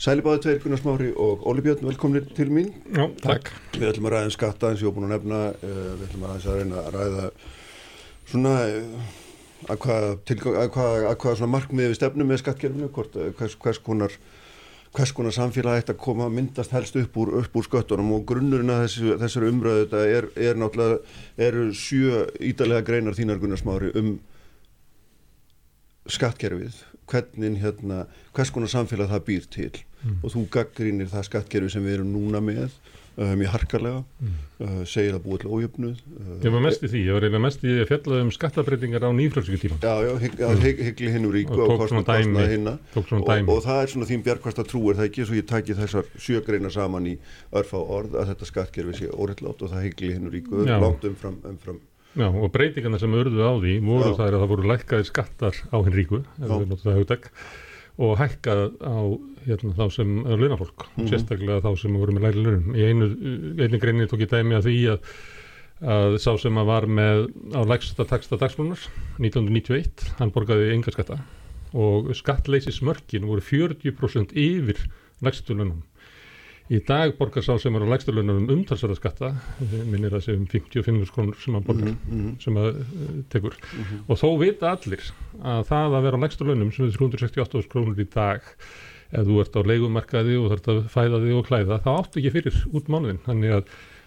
Sælibáði tveir Gunnar Smári og Óli Björn, velkominir til mín. Já, takk. Við ætlum að ræða um skatta eins og ég var búin að nefna, uh, við ætlum að, að reyna að ræða svona uh, að hvað, tilgang, að hvað, að hvað svona markmiði við stefnum með skattkerfinu, uh, hvers, hvers konar hvers konar samfélag ætti að koma að myndast helst upp úr, upp úr sköttunum og grunnurinn að þessu, þessari umröðu þetta er, er náttúrulega, eru sjö ídalega greinar þínar Gunnar Smári um skattkerfið, hvernig hérna, hvers konar samfélag það býr til. Mm. og þú gaggrínir það skattkerfi sem við erum núna með mjög harkarlega mm. uh, segir það búið til ójöfnuð uh, Ég var mest í því, ég var reyna mest í að fjalla um skattabreitingar á nýfrálsvíkutíma Já, já, hygg, mm. hygg, hyggli hinn úr ríku og, og, og, og það er svona þín bjargkvæmsta trú er það ekki? Svo ég taki þessar sjögreina saman í örfa orð að þetta skattkerfi sé óreittlátt og það hyggli hinn úr ríku langt umfram, umfram Já, og breytingarna sem örðu á því voru Já. það að það voru lækkaði skattar á hinn ríku, ef við notum það hugdæk og hækkað á hérna, þá sem er launafólk, mm -hmm. sérstaklega þá sem voru með læri launum. Í einu, einu greinni tók ég dæmi að því að, að sá sem að var með á lægsta taksta dagslunar 1991, hann borgaði enga skatta og skattleysi smörkin voru 40% yfir lægstu launum Í dag borgar sá sem er á lægsturlunum umtalsverða skatta, minnir að segja um 55 krónur sem að borgar, mm -hmm. sem að uh, tekur. Mm -hmm. Og þó vita allir að það að vera á lægsturlunum sem er 368 krónur í dag, ef þú ert á leikumarkaði og þarf að fæða þig og klæða, þá áttu ekki fyrir út mánuðin. Þannig að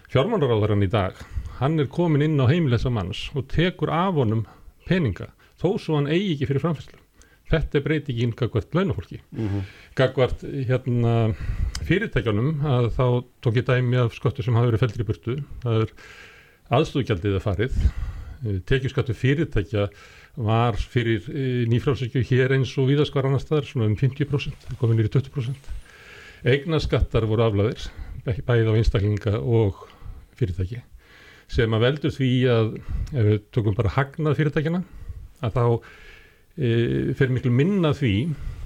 fjármálaráðarann í dag, hann er komin inn á heimilesa manns og tekur af honum peninga, þó svo hann eigi ekki fyrir framfæslu þetta er breytingin gagvart launafólki. Mm -hmm. gagvart hérna, fyrirtækjanum að þá tók ég dæmi af skottu sem hafa verið feldur í burtu. Það er aðstúðgjaldið að farið. Eh, tekjuskattu fyrirtækja var fyrir eh, nýfrálsökju hér eins og viðaskvar annar staðar svona um 50% komið nýri 20% eignaskattar voru aflaðir bæðið á einstaklinga og fyrirtæki sem að veldur því að ef við tökum bara hagnað fyrirtækjana að þá e, fer miklu minna því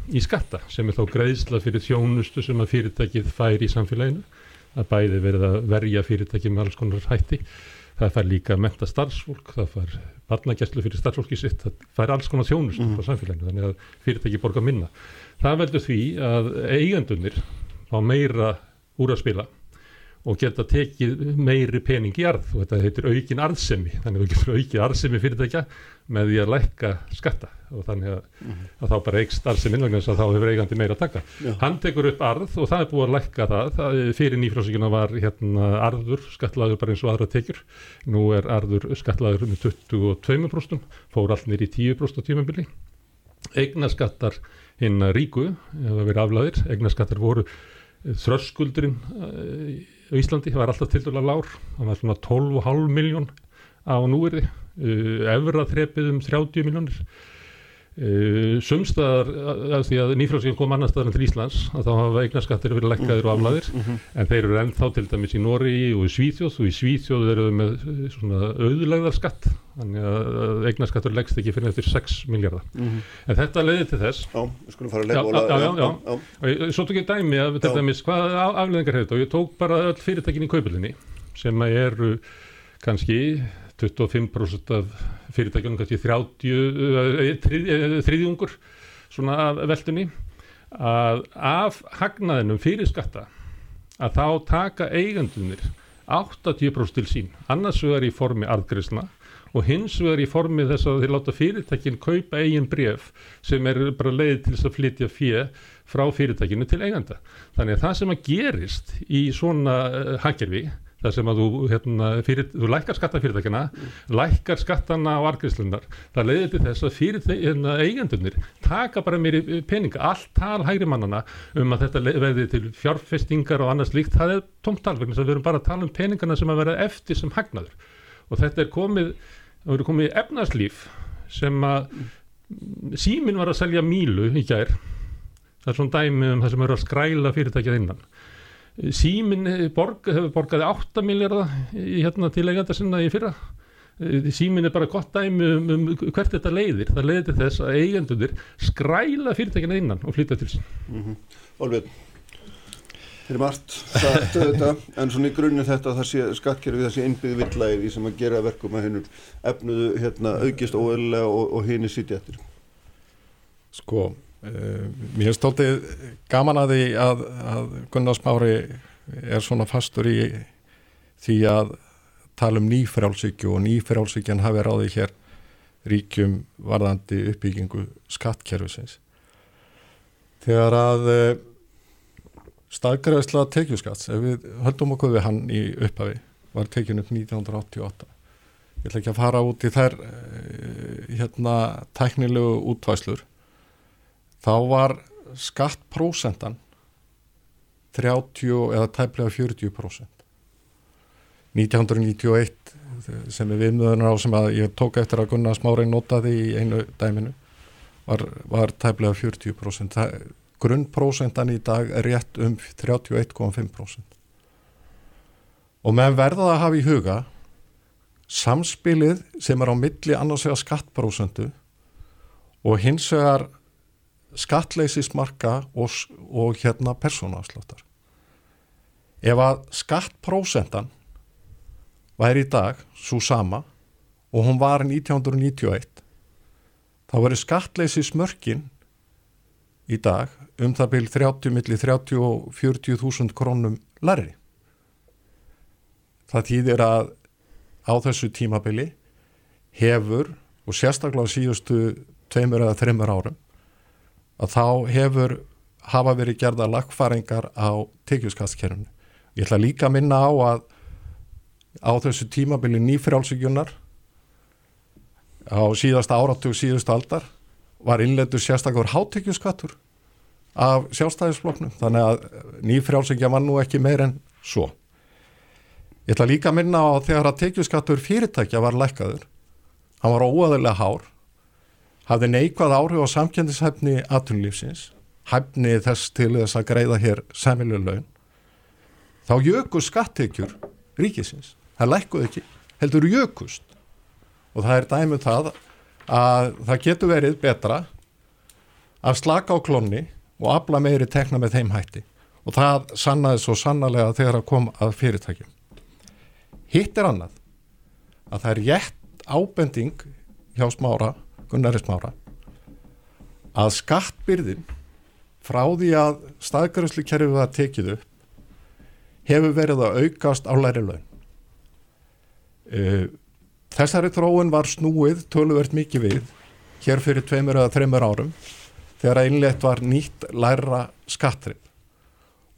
í skatta sem er þá greiðsla fyrir þjónustu sem að fyrirtækið fær í samfélaginu. Að bæði verið að verja fyrirtækið með alls konar hætti. Það fær líka að menta starfsfólk það fær barnagjæslu fyrir starfsfólki sitt það fær alls konar þjónustu mm. á samfélaginu þannig að fyrirtækið borgar minna. Það veldur því að eigandunir á meira úr að spila og geta tekið meiri pening í arð. Og þetta heitir aukin arðsemi. Þannig að þú getur aukið arðsemi fyrirtækja með því að lækka skatta. Og þannig að, mm -hmm. að þá bara eikst arðsemi innvægna þess að þá hefur eigandi meira að taka. Já. hann tekur upp arð og það er búið að lækka það, það fyrir nýfrásíkuna var hérna arður skattlaður bara eins og aðra tekjur. Nú er arður skattlaður með 22% fór allir í 10% á tímambili eignaskattar hinn ríku, eða verið aflaðir eignaskattar voru þröskuldurinn á Íslandi var alltaf til dæla lár, það var svona 12,5 miljón á núverði, uh, efra þrepið um 30 miljónir. Uh, sumstaðar, að því að nýfrálsíkinn kom annar staðar enn til Íslands, að þá hafa eignarskattir verið lekkaðir og aflæðir, mm -hmm. en þeir eru ennþá til dæmis í Nóri og í Svíþjóð og í Svíþjóð eru þau með uh, svona auðlegðarskatt, þannig að eignarskattur leggst ekki fyrir eftir 6 miljardar. Mm -hmm. En þetta leiði til þess. Já, við skulum fara að leiða já. já. Svo tók ég dæmi að til dæmis hvað afleðingar hefur þetta og ég tók bara öll fyrirtækin í kaupilinni sem eru kannski 25% af fyrirtækjunum, kannski 30 þriðjungur svona veldunni að af hagnaðinum fyrir skatta að þá taka eigandunir 80% til sín annars vegar í formi arðgrisna og hins vegar í formi þess að þeir láta fyrirtækin kaupa eigin bref sem er bara leiðið til þess að flytja fjö frá fyrirtækinu til eiganda þannig að það sem að gerist í svona haggerfi þar sem að þú, hérna, fyrir, þú lækkar skattafyrirtækina, mm. lækkar skattana á argriðslunar, það leiðir til þess að fyrir hérna, eigendunir taka bara mér peninga, allt tal hægri mannana um að þetta veði til fjárfestingar og annars líkt, það er tómtal vegna þess að við erum bara að tala um peningana sem að vera eftir sem hagnaður. Og þetta er komið, það verður komið efnarslíf sem að símin var að selja mílu í gær, það er svona dæmi um það sem eru að skræla fyrirtækjað innan Símin borg, hefur borgaði 8 miljardar hérna, til eiganda sinna í fyrra. Símin er bara gott dæmi um, um hvert þetta leiðir. Það leiðir til þess að eigendunir skræla fyrirtækina innan og flytja til sín. Mm -hmm. Olvið, þeir eru margt sagt þetta, en svona í grunninn þetta það sé skattkerfið það sé innbyggði villæði í sem að gera verkum að hennur efnuðu hérna, aukist óeðlega og, og henni sitja eftir. Sko, mér finnst tótið gaman að því að, að Gunnar Smári er svona fastur í því að tala um nýfrálsíkju og nýfrálsíkjan hafi ráði hér ríkjum varðandi uppbyggingu skattkerfisins. Þegar að uh, staðgræðsla tekjuskatts, ef við höldum okkur við hann í upphafi, var tekin upp 1988. Ég ætla ekki að fara út í þær uh, hérna tæknilegu útvæslur þá var skattprósentan 30 eða tæplega 40%. 1991 sem er viðmjöðunar á sem að ég tók eftir að Gunnar Smárein notaði í einu dæminu var, var tæplega 40%. Grunnprósentan í dag er rétt um 31,5%. Og meðan verða að hafa í huga samspilið sem er á milli annars vegar skattprósentu og hins vegar skattleysismarka og, og hérna persónaafsláttar. Ef að skattprósentan væri í dag svo sama og hún var 1991 þá verður skattleysismörkin í dag um það byrj 30 millir 30 og 40 þúsund krónum larri. Það týðir að á þessu tímabili hefur og sérstaklega síðustu tveimur eða þreimur árum að þá hefur hafa verið gerða lagfæringar á tekjuskattskerfunu. Ég ætla líka að minna á að á þessu tímabili nýfrjálsíkjunar á síðasta áratug síðustu aldar var innleitur sérstakur hátekjuskattur af sjálfstæðisfloknum þannig að nýfrjálsíkja var nú ekki meir en svo. Ég ætla líka að minna á þegar að tekjuskattur fyrirtækja var lækkaður, hann var óaðilega hár hafði neikvað áhrif á samkjöndishæfni aðtunlífsins, hæfni þess til þess að greiða hér semilu laun, þá jöku skattekjur ríkisins. Það lækkuð ekki, heldur jökust. Og það er dæmið um það að það getur verið betra að slaka á klonni og afla meiri tekna með þeim hætti. Og það sannaði svo sannarlega þegar að koma að fyrirtækjum. Hitt er annað að það er rétt ábending hjá smára Gunnari Smára að skattbyrðin frá því að staðgræslu kerfið var tekið upp hefur verið að aukast á læri laun. E, þessari tróun var snúið töluvert mikið við hér fyrir tveimur eða þreimur árum þegar einlegt var nýtt læra skattrið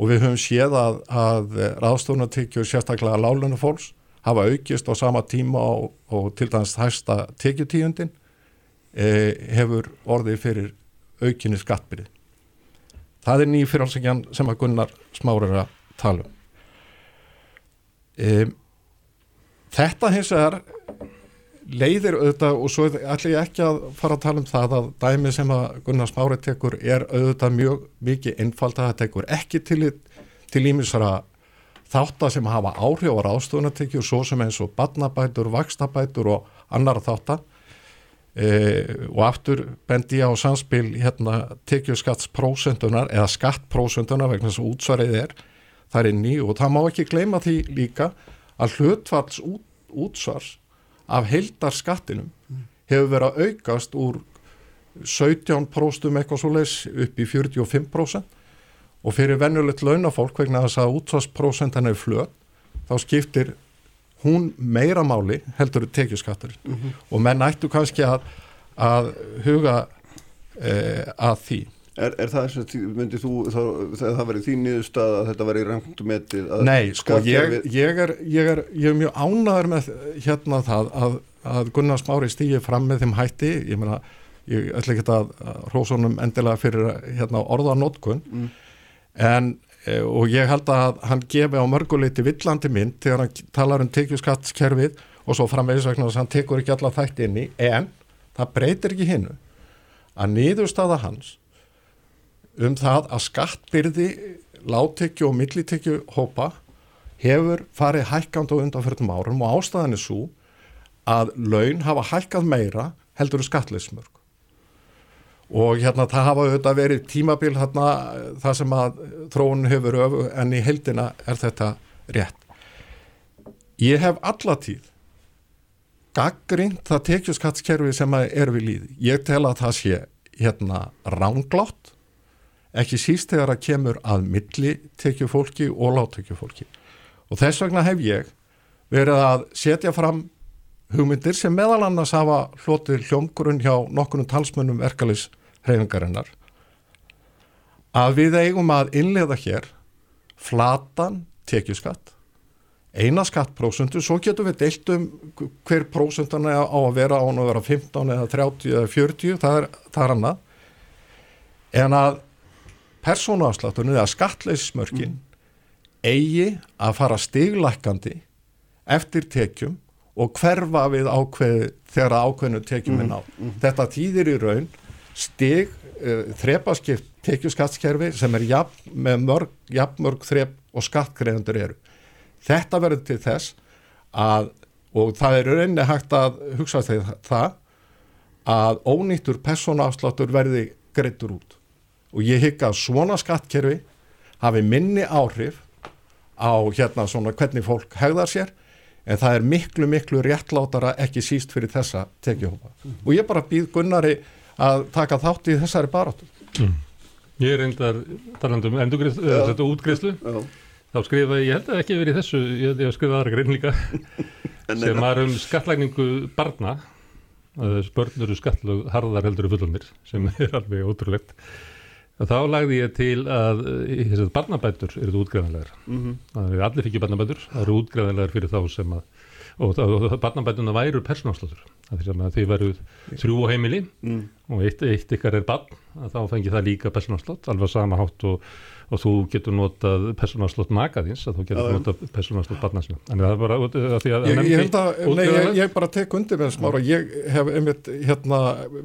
og við höfum séð að, að ráðstofunartekjur sérstaklega lálunum fólks hafa aukist á sama tíma og, og til dæmis hægsta tekjutíundin hefur orðið fyrir aukinni skattbyrði. Það er nýjum fyrirhalsingjan sem að Gunnar Smáur er að tala um. E, þetta hins vegar leiðir auðvitað og svo ætlum ég ekki að fara að tala um það að dæmi sem að Gunnar Smári tekur er auðvitað mjög mikið innfald að það tekur ekki til, ímisara þáttar sem hafa áhrif á ráðstofunatekjur svo sem eins og badnabætur, vakstabætur og annar þáttar e, og aftur bendi ég á samspil hérna tekjuskattsprósentunar eða skattprósentunar vegna þess að útsvarið er þar inn í og það má ekki gleyma því líka að hlutfalls út, útsvars af heldar skattinum mm. hefur verið að aukast úr 17% eitthvað svo leiðs upp í 45% og fyrir vennulegt launafólk vegna þess að útsvarsprósentan er flöð þá skiptir hún meira máli heldur tekjuskattur mm -hmm. og menn ættu kannski að, að huga e, að því Er, er það sem myndið þú þegar það verið þín nýðustad að þetta verið rangt metið? Nei, sko ég, ég, er, ég, er, ég er mjög ánæður með hérna það að, að Gunnar Smári stýði fram með þeim hætti ég meina, ég ætla ekki að hrósunum endilega fyrir hérna, orðanótkun mm. en og ég held að hann gefi á mörguleiti villandi mynd þegar hann talar um tekjuskattskerfið og svo framvegisvegna þess að hann tekur ekki alla þætti inn í. En það breytir ekki hinnu að niðurstaða hans um það að skattbyrði láttekju og millitekju hópa hefur farið hækkand á undanfjörðum árum og ástæðan er svo að laun hafa hækkað meira heldur skattleysmörg og hérna það hafa auðvitað verið tímabil hérna það sem að þróun hefur öfu en í heldina er þetta rétt. Ég hef allatíð gaggrind það tekjuskattskerfi sem er við líði. Ég tel að það sé hérna ránglátt ekki síst þegar að kemur að milli tekjufólki og láttekjufólki og þess vegna hef ég verið að setja fram hugmyndir sem meðal annars hafa hlotið hljómgrunn hjá nokkunum talsmönnum verkalis hreyfingarinnar að við eigum að innlega hér flatan tekjuskatt eina skattprósundu, svo getum við deilt um hver prósundan á að vera á að vera 15 eða 30 eða 40, það er, það er annað en að persónuafsláttunni eða skattleysismörkin mm. eigi að fara stiglækandi eftir tekjum og hverfa við ákveð þegar ákveðinu tekjum er mm. nátt. Mm. Þetta týðir í raun stig uh, þrepaskipt tekjuskattskerfi sem er jafn, með mörg, jafn mörg þrep og skattgreðendur eru. Þetta verður til þess að, og það er rauninni hægt að hugsa þegar það, að ónýttur persónuafsláttur verði greittur út. Og ég hygga að svona skattkerfi hafi minni áhrif á hérna svona hvernig fólk hegðar sér en það er miklu miklu réttlátara ekki síst fyrir þessa tekjuhópa. Mm. Og ég bara býð Gunnari að taka þátt í þessari barátu. Mm. Ég er reyndar talandum. Já Þá skrifa ég, held að ekki verið þessu, ég hef skrifað aðra grein líka, sem var um skatlækningu barna, börn eru skattlög harðar heldur fullunir, sem er alveg ótrúlegt. Þá lagði ég til að barnabætur eru útgræðanlegar. Mm -hmm. Allir fikk barnabætur, það eru útgræðanlegar fyrir þá sem að, og, barnabætuna væru persónáslótur. Því veru þrjú á heimili mm. og eitt, eitt ykkar er barn, þá fengi það líka persónáslót, alveg sama hátt og og þú getur notað persónarslott magaðins að þú getur ja, notað persónarslott barnasinu. Þannig að það er bara að því að... Ég, ég, að, nei, ég, ég bara tek undir með smára. Ég hef einmitt hérna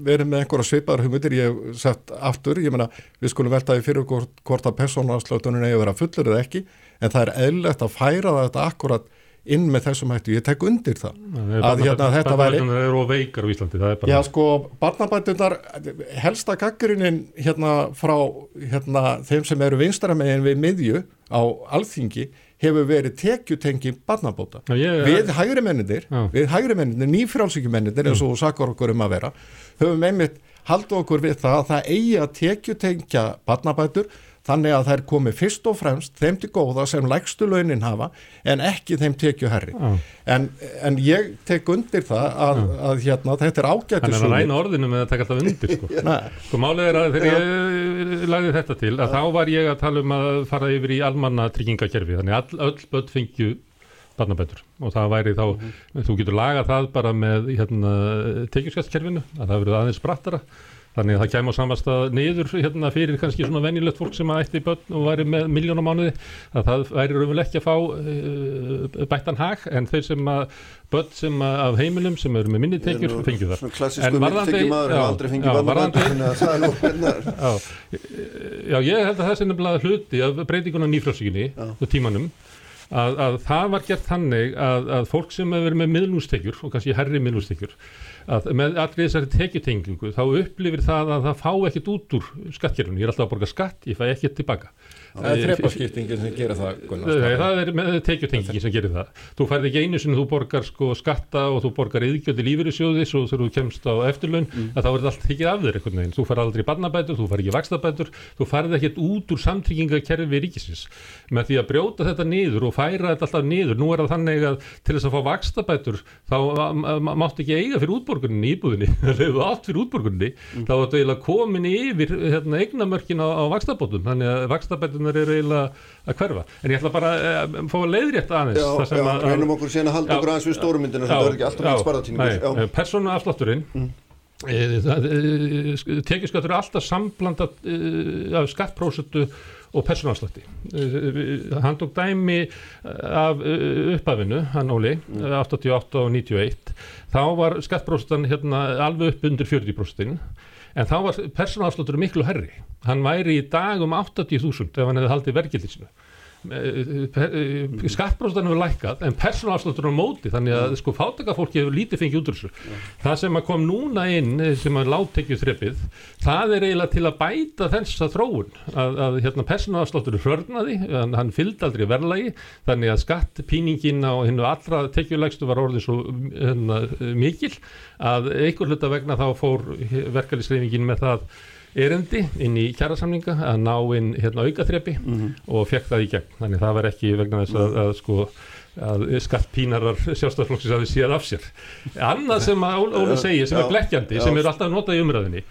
verið með einhverja sveipaðar humutir, ég hef sett aftur, ég menna við skulum veltaði fyrir hvort, hvort að persónarslottunum eigi að vera fullur eða ekki, en það er eðlert að færa þetta akkurat inn með þessum hættu, ég tek undir það Nei, að hérna þetta væri Barnabætunar eru veikar á Íslandi, það er bara Já sko, barnabætunar, helsta gaggrinnin hérna frá hérna, þeim sem eru vinstaramegin við miðju á alþingi hefur verið tekjutengi barnabóta. Já, ég, við hægri mennindir, við hægri mennindir nýfrálsíkju mennindir eins og sakar okkur um að vera höfum einmitt haldu okkur við það að það eigi að tekjutengja barnabætur þannig að þær komi fyrst og fremst þeim til góða sem lægstu launin hafa en ekki þeim tekju herri ah. en, en ég tek undir það að, ah. að hérna þetta er ágættis Þannig að ræna orðinu með að taka alltaf undir sko, sko málið er að þegar ég lagði þetta til að þá var ég að tala um að fara yfir í almanna tryggingakerfi þannig að all, öll börn fengju barnabætur. Og það væri þá, mm -hmm. þú getur lagað það bara með hérna, tekjuskastskerfinu að það verður aðeins sprattara Þannig að það kemur samastað niður hérna, fyrir kannski svona venjulegt fólk sem ætti börn og væri með miljónum mánuði að það væri raunveruleg ekki að fá uh, bættan hag en þeir sem að börn sem að, af heimilum sem eru með minni tekjur fengju þar. Svona klassísku myndtekjumadur hefur aldrei fengið börnabætt. Já, ég held að það er nefnilega hluti af breytinguna nýfrálsíkinni og tímanum að, að það var gert þannig að, að fólk sem hefur verið með miðlústekjur og kannski herri miðlústekjur að með allir þessari tekjutengingu þá upplifir það að það fá ekkert út úr skattkerfinu, ég er alltaf að borga skatt ég fæ ekkert tilbaka Það er þrepaskiptingin sem gerir það Gunnar, Það er með tekjutengingin sem gerir það. Þú færði ekki einu sinni, þú borgar sko skatta og þú borgar yðgjöld í lífyrirsjóðis og þegar þú kemst á eftirlaun mm. þá er þetta allt tekið af þér einhvern veginn. Þú fær aldrei barnabætur, þú fær ekki vakstabætur þú færði ekkert út úr samtryggingakerfi ríkisins. Með því að brjóta þetta niður og færa þetta alltaf niður Nú er það þannig að til þess að fá vakstabætur þá mátt ekki eiga fyrir útborgunni í íbúðinni átt fyrir útborgunni mm. þá er þetta komin yfir hérna, eignamörkin á, á vakstabótum að vakstabætunar eru eiginlega að hverfa en ég ætla bara að uh, fá að leiðrétt aðeins Já, já, reynum okkur síðan að halda okkur aðeins við stórumyndina þetta er ekki alltaf mjög sparðatíningur Persónu afslátturinn mm. e, e, tekjuskattur er alltaf samblanda e, af skattprósutu og persónafslætti. Hann tók dæmi af uppafinu, hann Óli, 88 og 91. Þá var skattbróstan hérna alveg upp undir 40% en þá var persónafsláttur miklu herri. Hann væri í dag um 80.000 ef hann hefði haldið verkefliðsinu skattbróðstan hefur lækkað en persónafsláttur á móti þannig að sko fátakafólki hefur lítið fengið út úr þessu það sem að kom núna inn eh, sem að láttekju þreppið það er eiginlega til að bæta þessa þróun að, að hérna persónafsláttur hörnaði, hann, hann fylgd aldrei verðlagi þannig að skattpíningin á hennu allra tekjulegstu var orðið svo hérna, mikil að einhver hluta vegna þá fór verkefliðsreifingin með það erendi inn í kjærasamninga að ná inn hérna aukaþrepi mm -hmm. og fekk það í gegn. Þannig það var ekki vegna þess að, að sko að skattpínarar sjálfstæðarflokksins að þið séð af sér. Annað sem Óli segir sem er blekkjandi sem er alltaf notað í umræðinni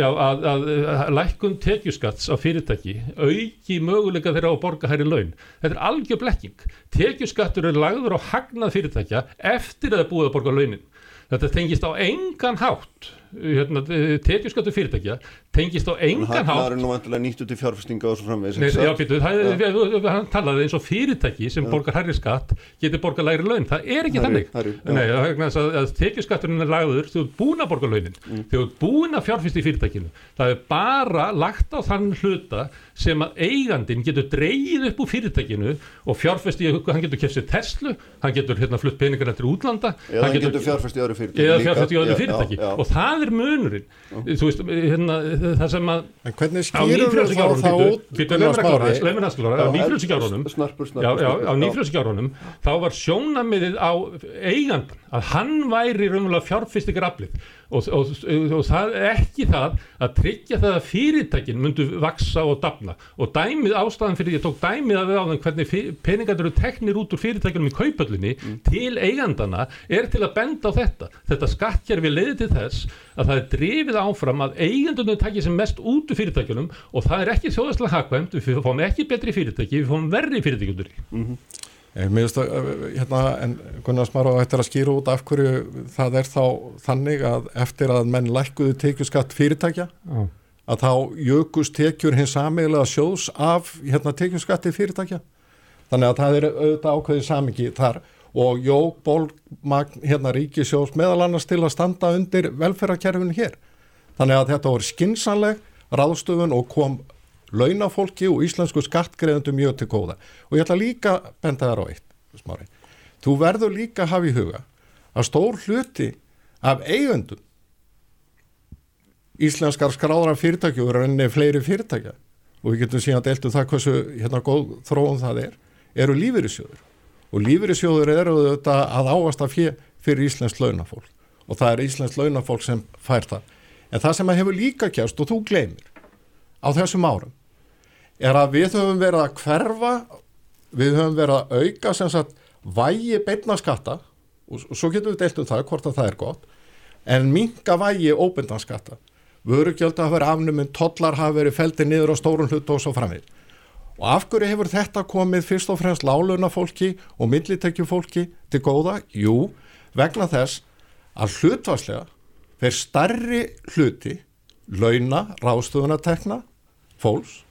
já, að, að, að lækkun tekjuskatts á fyrirtæki auki möguleika þeirra á að borga hær í laun. Þetta er algjör blekking. Tekjuskattur er lagður á hagnað fyrirtækja eftir að það búið að borga launin. Þetta tengist á engan hátt hérna, tekjuskattu fyrirtækja tengist á engan hátt Það er nú vantilega nýttu til fjárfestinga og svo framvegis Já, býtu, hann talaði eins og fyrirtæki sem já. borgar hærri skatt getur borgar læri laun, það er ekki herri, þannig. að, að tekjuskatturinn er lagður þú ert búin að borga launin. Mm. þú ert búin að fjárfesta í fyrirtækinu. Það er bara lagt á þann hluta sem að eigandin getur dreyið upp úr fyrirtækinu og fjárfesti, hann getur kemst Tesla, hann getur hérna, flutt peningar eftir útlanda eða hann getur fjárfesti í öðru fyrirtæki og það er munurinn. Þú veist, hérna það sem að en hvernig skýrur það þá út á nýfrjóðsíkjárunum þá var sjónamiðið á eigandan að hann væri raunverulega fjárfyrstikar aflið og, og, og það er ekki það að tryggja það að fyrirtækin myndu vaksa og dafna. Og dæmið ástæðan fyrir, ég tók dæmið að við á þann hvernig peningar eru teknir út úr fyrirtækinum í kaupöllinni mm. til eigandana er til að benda á þetta. Þetta skattkerfi leiði til þess að það er drifið áfram að eigandunum takja sem mest út úr fyrirtækinum og það er ekki þjóðastlega hakvæmt, við fáum ekki betri fyrirtæki, við fáum verri fyrirtækjundur -hmm. Eh, eh, hérna, en Gunnar Smará ættir að skýra út af hverju það er þá þannig að eftir að menn lækkuðu tekjuskatt fyrirtækja mm. að þá jökust tekjur hins samiðlega sjóðs af hérna, tekjuskatti fyrirtækja þannig að það er auðvitað ákveðið samingi þar og jók bólmagn hérna ríkisjós meðal annars til að standa undir velferðarkerfinu hér þannig að þetta voru skinsanleg ráðstöfun og kom launafólki og íslensku skattgreðendum mjög til góða. Og ég ætla líka að benda þar á eitt smári. þú verður líka að hafa í huga að stór hluti af eigundum íslenskar skráðra fyrirtæki og enni fleiri fyrirtækja og við getum síðan deltu um það hversu hérna góð þróun það er, eru lífyrirsjóður og lífyrirsjóður eru þetta að áast af fyrir íslensk launafólk. Og það er íslensk launafólk sem fær það. En það sem að hefur líka kjast og þú gleymir á þessum árum er að við höfum verið að hverfa við höfum verið að auka sem sagt vægi beitna skatta og, svo getum við deilt um það hvort að það er gott en minga vægi óbyndan skatta vörugjöld að vera afnuminn, tollar hafa verið feldið niður á stórun hlut og svo framvið og af hverju hefur þetta komið fyrst og fremst láluna fólki og millitekju fólki til góða? Jú, vegna þess að hlutvarslega fer starri hluti launa, ráðstöðunatekna fólks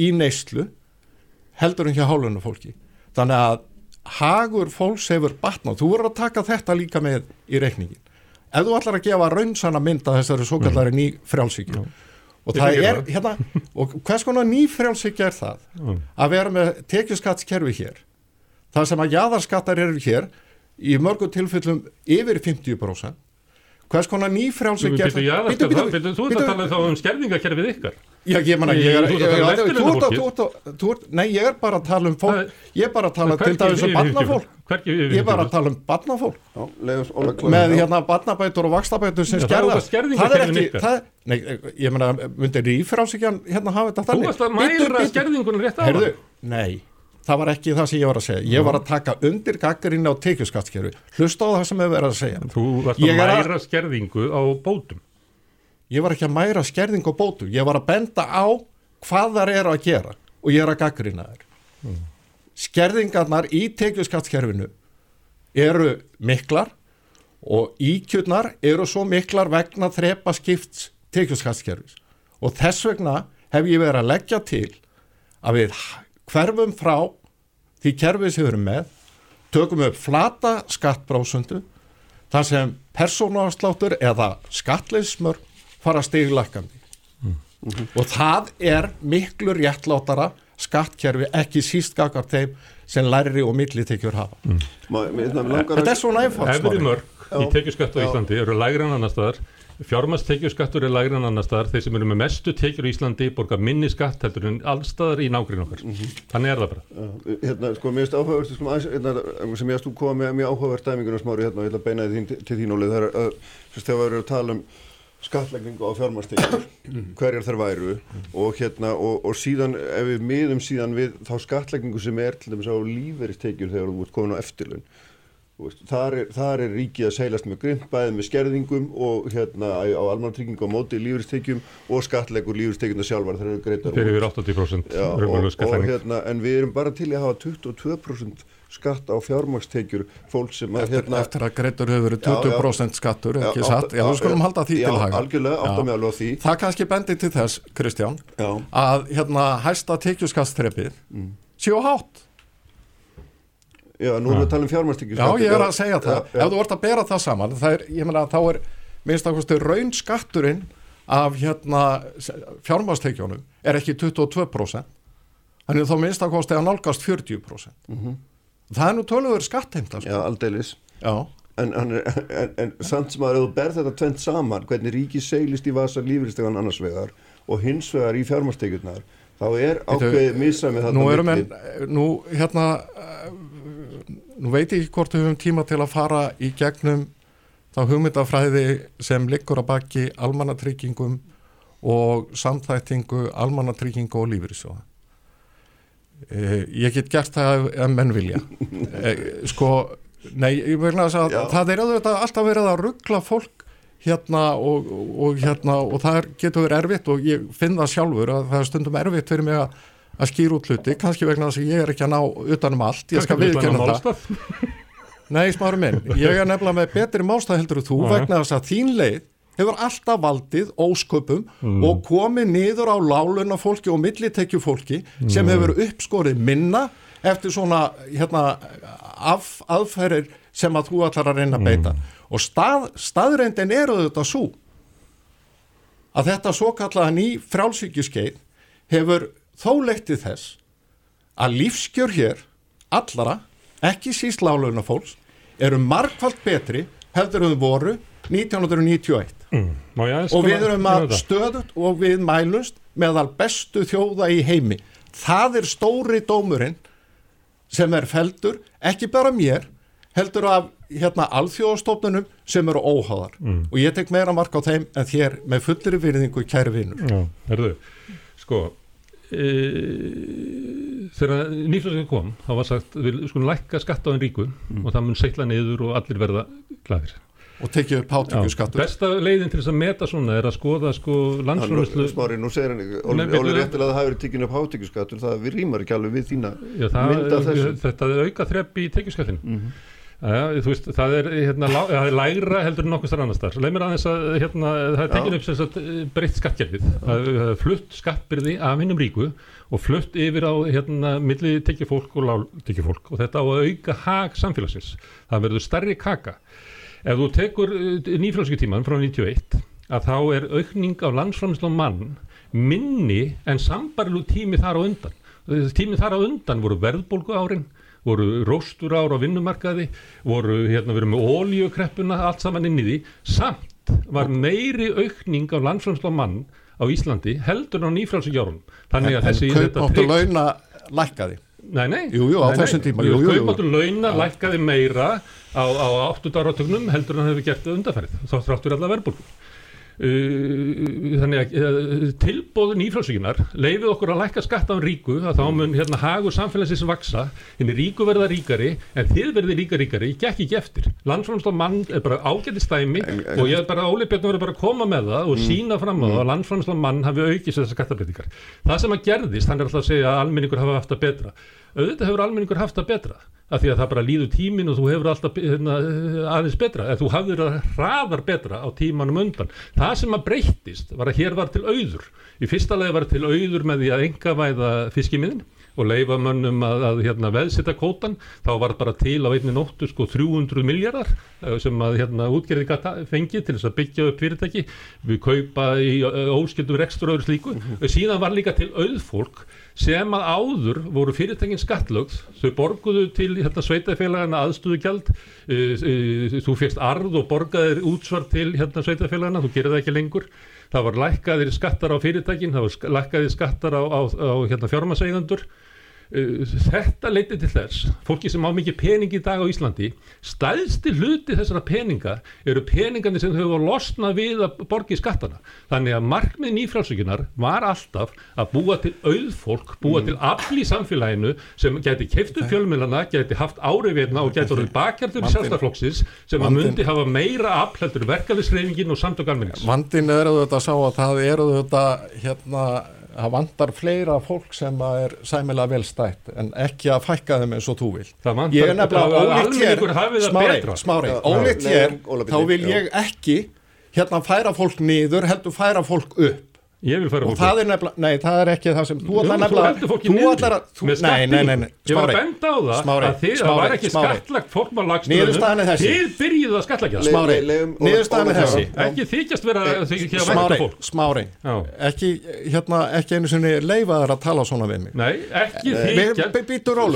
í neyslu heldur en hjá hálunum fólki þannig að hagur fólks hefur batnað, þú voru að taka þetta líka með í reikningin ef þú ætlar að gefa raunsanna mynd að þessari svo kallari ný frjálsíkja mm. og það er hérna, og hvers konar ný frjálsíkja er það? Mm. að vera með tekjuskattskerfi hér. Það sem að jæðarskattar eru hér í mörgum tilfellum yfir 50% hvers konar nýfrjálsíkja Þú ert að tala þá um skerningakerfið ykkar. Já, ég manna, ég er, nei, ég er bara að tala um fólk, ég er bara að tala til dæmis um barnafólk, ég er bara að tala um barnafólk, með hérna barnabætur og vakstabætur sem skerða, það er ekki, það, nei, ég manna, myndir ífrásíkjan hérna hafa þetta þannig. Þú varst að mæra skerðingunum rétt á. Nei, það var ekki það sem ég var að segja, ég var að taka undir gaggarinn á tekjuskattskerfi, hlusta á það sem ég verið að segja. Þú varst að mæra skerðingu á bótum. Ég var ekki að mæra skerðing og bótu, ég var að benda á hvað þar eru að gera og ég er að gaggrina þær. Mm. skerðingarnar í tekjuskattskerfinu eru miklar og íkjurnar eru svo miklar vegna þrepa skipts tekjuskattskerfis. Og þess vegna hef ég verið að leggja til að við hverfum frá því kerfið sem við erum með tökum upp flata skattbrásundu þar sem persónuafsláttur eða skattleysmörg fara stiglækandi mm. mm -hmm. og það er miklu réttlátara skattkerfi ekki síst gagart þeim sem læri og millitekjur hafa. Mm. Þetta er svona einfalt Efri mörg í Já. tekjuskatt á. Íslandi eru lægri en annar staðar fjármastekjuskattur er lægri en annar staðar. Þeir sem eru með mestu tekjur í Íslandi borga minni skatt heldur en allstaðar í nágrinn okkar. Þannig er það bara. Já, hérna, sko, mér finnst áhugavert sko, hérna, sem ég að stú koma með mjög áhugavert dæmingunum smári hérna og ég ætla að beina því til, þín Óli, það er að fyrst þegar við erum að tala um skatlegningu á fjármarstekjur hverjar þær væru og hérna og, og síðan ef við miðum síðan við þá skatlegningu sem er til dæmis á líferistekjur þegar þú ert komin á eftirlun Þar er, þar er ríkið að seilast með grimt bæðið með skerðingum og hérna á á almannatryggingu á móti lífeyristekjum og skattlegur lífeyristekjuna sjálfar þegar eru greitar þeir eru 80% Já, og, og, hérna, en við erum bara til að hafa 22% skatt á fjármakstekjur fólk sem að Eftir, hérna, eftir að greitur hefur verið Já, já. 20% skattur, ekki Já, satt? Já, við skulum já, halda því já, til haga. algjörlega, átta Já. mig alveg á því Það kannski bendi til þess, Kristján, já, að hérna hæsta tekjuskatstrepið Mm. séu hátt. Já, nú erum við að tala um fjármakstekjur Já, ég er að segja það. já, Ef þú vart að bera það saman, það er, ég meina, þá er minnst að raun skatturinn af hérna fjármastekjónum er ekki 22%. Þannig að þá minnst að kosti að nálgast 40%. Það er nú töluður skattheimta, sko. já, aldeilis Já. en, er, en, en samt sem að þú berð þetta tvent saman hvernig ríkið seilist í vasa lífeyristegan annars vegar og hins vegar í fjármakstekjurnar þá er ákveðið missamið þarna Nú erum milli. en, nú hérna, eh, nú veit ég ekki hvort við höfum tíma til að fara í gegnum þá hugmyndafræði sem liggur að baki almannatryggingum og samþættingu almannatryggingu og lífyrísjóða. Eh, ég get gert það ef, menn vilja. Eh, sko, nei, ég vil að segja að það er alltaf verið að ruggla fólk hérna og, og, hérna og það getur verið erfitt og ég finn það sjálfur að það er stundum erfitt fyrir mig að, að skýra út hluti, kannski vegna þess að ég er ekki að ná utanum allt, ég skal Kannski við viðkynna slæman það. Nei, smáru minn, ég er nefnilega með betri mástað heldur þú Já. vegna þess að þín leið hefur alltaf valdið ósköpum Mm. og komið niður á láluna fólki og millitekju fólki sem hefur uppskorið minna eftir svona hérna, af, aðferðir sem að þú ætlar að reyna að beita og stað, staðrendin eru þetta svo að þetta svo kallaða ný frjálsvíkjuskeið hefur þó leittið þess að lífskjör hér allara, ekki síst láluna fólks, eru margfald betri heldur en þau voru 1991 Mm. Og við erum að stöðut og við mælust meðal bestu þjóða í heimi það er stóri dómurinn sem er feldur, ekki bara mér heldur af hérna alþjóðastofnunum sem eru óháðar Mm. og ég tek meira mark á þeim en þér með fullri virðingu kæri vinnur Já, herðu, sko e, þegar nýflössin kom þá var sagt, við skulum lækka skatt á einn ríku og það mun seitla niður og allir verða glæðir. og tekið upp hátöku skattur Besta leiðin til þess að meta svona er að skoða sko landsfjörnuslu Smári, nú segir hann, Óli bíddu. réttilega að það verið tikkin upp hátekjuskattur, það við rýmar ekki alveg við þína Já, það, þetta er auka þrepp í tekjuskattin Mhm. Já, veist, það er, hérna, lá, það er lægra heldur en nokkuð starf annars þar. Leið mér aðeins að hérna, það er tekin upp sem sagt eh, breytt skattkerfið. Það er flutt skattbyrði af hinnum ríku og flutt yfir á hérna, milli tekjufólk og látekjufólk og þetta á að auka hag samfélagsins. Það verður stærri kaka. Ef þú tekur nýfjölskyttíman frá 91 að þá er aukning á landsframslu mann minni en sambarlu tími þar á undan. Tími þar á undan voru verðbólgu árin voru róstur ára á vinnumarkaði, voru hérna verið með ólíukreppuna, allt saman inn í því, samt var meiri aukning á landsframsla mann á Íslandi heldur en á nýfrálsíkjárunum. Þannig að en þessi kaupmáttu launa lækkaði Nei, nei. Jú, jú, á þessum tíma, jú, jú. Kaupmáttur launa lækkaði meira á, á 8 áratögnum heldur en hann hefur gert undarfærið. Þá þráttur alla verðbólgu. Uh, þannig að uh, tilbóðun ífrálsvíkinar leifið okkur að lækka skatt á ríku að þá mun hérna hagur samfélagsins vaksa henni ríku verða ríkari en þið verði líka ríkari, gekk ekki eftir. Landsframsla mann er bara ágæti stæmi En- en- og ég er bara Óli Björn verður bara að koma með það og sína fram á það að landsframsla mann hafi aukist þessar skattabreitingar það sem að gerðist, hann er alltaf að segja að almenningur hafa haft það betra auðvitað hefur almenningur haft það betra af því að það bara líður tímin og þú hefur alltaf hérna, aðeins betra. Eða þú hafðir það hraðar betra á tímanum undan. Það sem að breyttist var að hér var til auður. Í fyrsta leið var til auður með því að engavæða fiskimiðin og leifa mönnum að, að hérna, veðsita kótan þá var bara til á einni nóttu sko 300 miljardar eh, sem að hérna, útgerði gata fengið til þess að byggja upp fyrirtæki. Við kaupa í óskildum rekstur og öðru slíku. Síðan var líka til auðfólk sem að áður voru fyrirtækin skattlögð þau borguðu til hérna, sveitafélagana aðstöðugjald uh, uh, þú fyrst arð og borgaðir útsvar til hérna, sveitafélagana, þú gerir það ekki lengur. Það var lækkaðir skattar á fyrirtækin það var lækkaðir skattar á, á, á hérna, fjármaseigandur Uh, þetta leiti til þess fólki sem á mikið pening í dag á Íslandi stæðsti hluti þessara peninga eru peningandi sem þau hefur losnað við að borgi skattana þannig að markmið nýfrálsökunar var alltaf að búa til auðfólk búa mm. til afl í samfélaginu sem geti keiftu fjölmjölana, geti haft áriðveitna og geti orðið bakjartur í sjálfstaflokksins sem að myndi hafa meira afl heldur verkaðisreifingin og samtök almennings Vandin er auðvitað að sá að það er auðvitað hérna það vandar fleira fólk sem er sæmilega vel stætt en ekki að fækka þeim eins og þú vil ég er nefnilega ólíkt hér smári, smári, ólíkt hér þá vil ég ekki hérna færa fólk niður heldur færa fólk upp Ég vil fara og það er nefnilega, nei það er ekki það sem þú ætlar nefnilega, þú ætlar að þú, nei, nei, nei, nei, ég var að benda á það smári, að þið, það var ekki skattlagt fórmálagstöðunum, þið byrjuðu að skattlagja það smári, niðurstaðan er þessi ekki þykjast vera smári, smári, ekki hérna, ekki einu sinni leifaður að tala svona við mig nei, ekki þykjast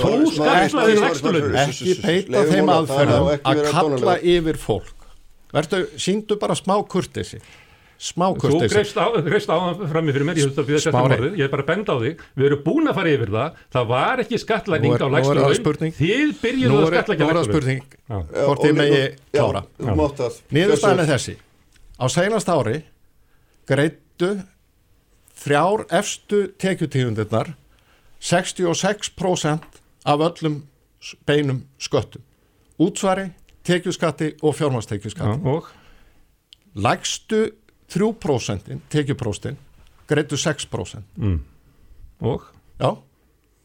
þú skattlaði lagstöðunum ekki peita þeim aðferðum að kalla yfir fólk verður, síndu bara smá kurtisi smá kurtesi. Þú greist á, á frammi fyrir mér, ég er bara að benda á þig, við erum búin að fara yfir það, það var ekki skatlæning á lægstöðum, þið byrjuðu að skatlækja spurning, hvort ég megi klára. Nýðurstæðin er þessi, á seinast ári greittu þrjár efstu tekjutífundirnar 66% af öllum beinum sköttum. Útsvari, tekjuskatti og fjármastekjuskatti. Og? Lægstu 3% tekjupróstin greitu 6% mm. og? Já,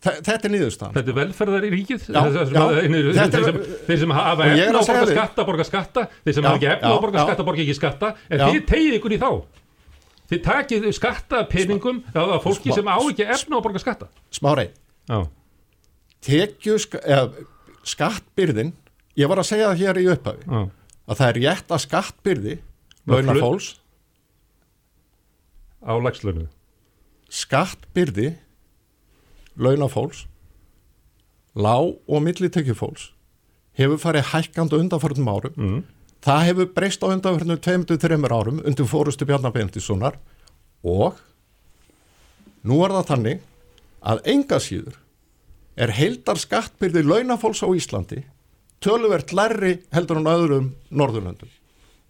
þetta er nýðustan Þetta er velferðar í ríkið já, já, þeir sem, sem hafa efna á borga skatta, borga skatta. Þeir sem hafa ekki efna á borga skatta, borga ekki skatta. En þið tegið ykkur í þá. Þið takið skatta peningum af fólki Smá, sem á ekki efna á borga skatta. Smári. Tekju skattbyrðin ég var að segja það hér í upphafi að það er rétt að skattbyrði launafólks á lagslönu skattbyrði launafólks lág og millitekjufólks hefur farið hækkand undanförnum árum. Mm. það hefur breyst á undanförnum 23 árum undir fórustu Bjarnabendissonar og nú er það þannig að enga síður er heildar skattbyrði launafólks á Íslandi töluvert lærri heldur en öðrum Norðurlöndum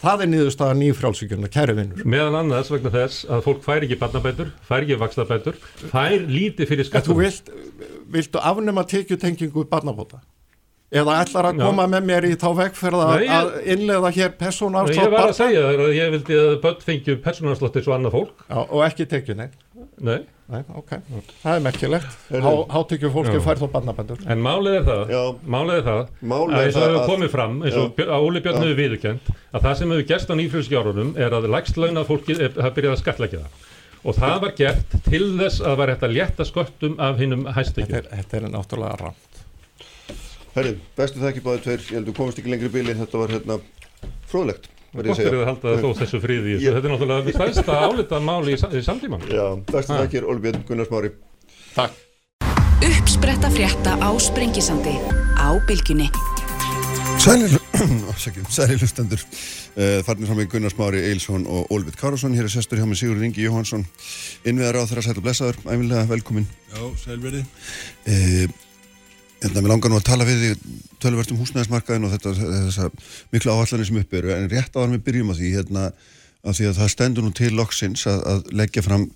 Það er niðurstaða nýjufrálsvíkjurna, kæri vinnur. Meðan annars vegna þess að fólk fær ekki barnabætur, fær ekki vaksnabætur, fær lítið fyrir skattum. Þú vilt, viltu afnema tekjutengingu barnabóta? Eða ætlar að koma Já. með mér í þá vegferða að innlega hér persónafslátt barna? Ég var að segja það að ég vildi að börn fengju persónafslátt eins og annað fólk. Já, og ekki tekju, nei. Nei. Nei, ok, það er merkilegt. Háttekju fólki fær þó barnabændur. En málið er það, málið er það málið að eins og hefur komið fram eins og Óli Björn hefur viðurkend að það sem hefur gerst á nýfrjóðskjárunum er að lægstlaunað fólki hafa byrjað að skatleggja það. Og það var gert til þess að var hægt að létta sköttum af hinnum hæstekjum Þetta, þetta er náttúrulega rámt Herri, bestu það ekki báðið tveir, ég held að þú komist ekki lengri bíli þetta var hérna fróðlegt Gott er að halda þó þessu fríði í þessu. Þetta er náttúrulega stærsta álitað máli í, í samtíman. Já, bestu þakkir, Olbjörn Gunnarsmári. Takk. Uppspretta frétta á Sprengisandi á Bilginni. Sæli hlustendur, uh, farnir saman Gunnarsmári, Eilsson og Olbjörn Kárasson. Hér er sestur hjá mig Sigur Ringi Jóhansson, innviðar á þeirra sæl og blessaður, æfinlega velkomin. Já, sælverði. Uh, Hérna, mér langar nú að tala við því tölverst um húsnæðismarkaðin og þetta, þessa miklu áallanir sem upp eru, en rétt á að við byrjum að því, hérna, að því að það stendur nú til loksins að, að leggja fram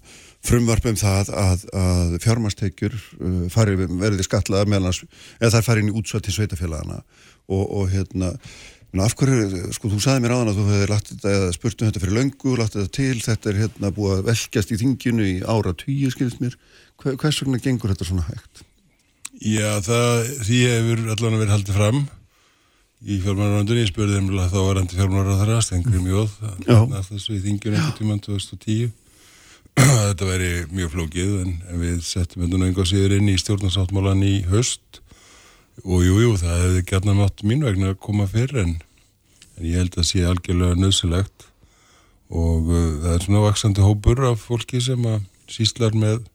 frumvarpum það að, að fjármastekjur uh, verði skatlaðar meðlans, eða þær fari inn í útsvætt til sveitafélagana og, og hérna, af hverju, sko, þú saði mér á þann að þú hefði eða spurtum þetta fyrir löngu, lagt þetta til, þetta er hérna búið að velkjast í þinginu í ára tíu, skilst mér, hvers vegna gengur þetta svona hægt? Já, það, því hefur allan verið haldið fram í fjármálaröndunni, ég spurði um þá var endi fjármálaröndara, Stengri Mjóð þessu í þingjun ekkert tíman 2010 þetta væri mjög flókið en, en við settum endur náttúrulega síður inn í stjórnarsáttmálan í höst og jújú, jú, það hefði gætna nátt mín vegna að koma fyrir en, en ég held að sé algjörlega nöðsilegt og uh, það er svona vaksandi hópur af fólki sem að síslar með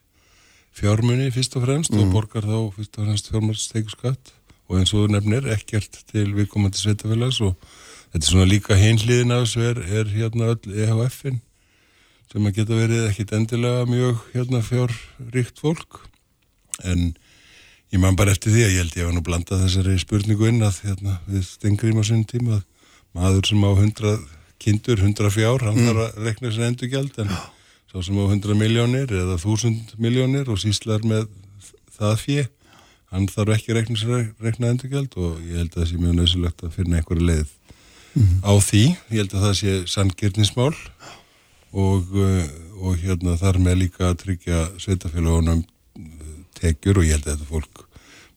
fjármunni fyrst og fremst og borgar þá fyrst og fremst fjármannsteikuskatt og eins og nefnir ekkert til viðkomandi sveitafélags og þetta er svona líka hinliðin af þessu er, er hérna öll EHF-in sem að geta verið ekkit endilega mjög hérna fjárríkt fólk. En ég man bara eftir því að ég held ég var nú blandað þessari spurningu inn að hérna við stengrým á sinni tíma að maður sem á 100 kindur, 100 fjár, hann þarf að rekna sér endurgjald en sá sem á 100 miljónir eða 1000 miljónir og síslar með það fjö hann þarf ekki að rekna sér rekna endurgjald og ég held að það sé mjög nöðsulegt að finna einhverju leið á því, ég held að það sé sanngirnismál og, uh, og hérna þar með líka að tryggja sveitafélagunum uh, tekjur og ég held að þetta fólk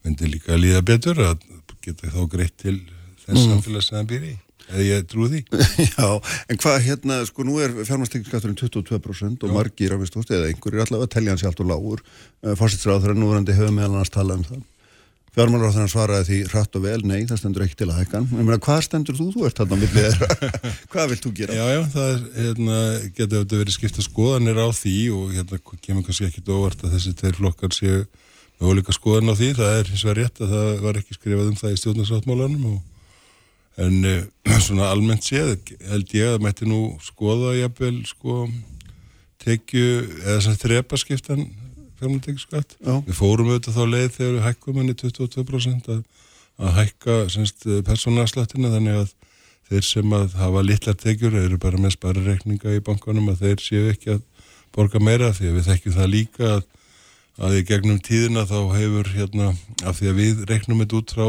myndi líka að líða betur að geta þá greitt til þess mm. samfélag sem það býr í eða ég trú því. Já, en hvað hérna, sko nú er fjármannstekinskatturinn 22% og Já. margir af veist, eða einhverjir allavega telja hans allt og lágur. Fórsitsráður en núverandi hefur meðal annars talað um það. Fjármannráður svaraði því hratt og vel, nei, það stendur ekki til að hækkan ég meina, hvað stendur þú, þú ert þarna milli þeirra. Hvað vilt þú gera? Já, já, það er, hérna, getur þetta verið skipta skoðanir á því og hérna kemur kannski ekkit óvart að þessi tveir flokkar séu með ólíka skoðan á því, það er hins vegar rétt að það var ekki skrifað um það í stjórnarsáttmálanum og en eh, svona almennt séð held ég að mætti nú skoða jafnvel sko tekju eða þess að þrepa skiptan fjármáltekjuskatt. Já. Við fórum auðvitað þá leið þegar við hækkum henni 22% að, að hækka semst persónaslættina þannig að þeir sem að hafa litlar tekjur eru bara með sparireikninga í bankanum að þeir séu ekki að borga meira því að við þekkjum það líka að, að í gegnum tíðina þá hefur hérna af því að við reiknum þetta út frá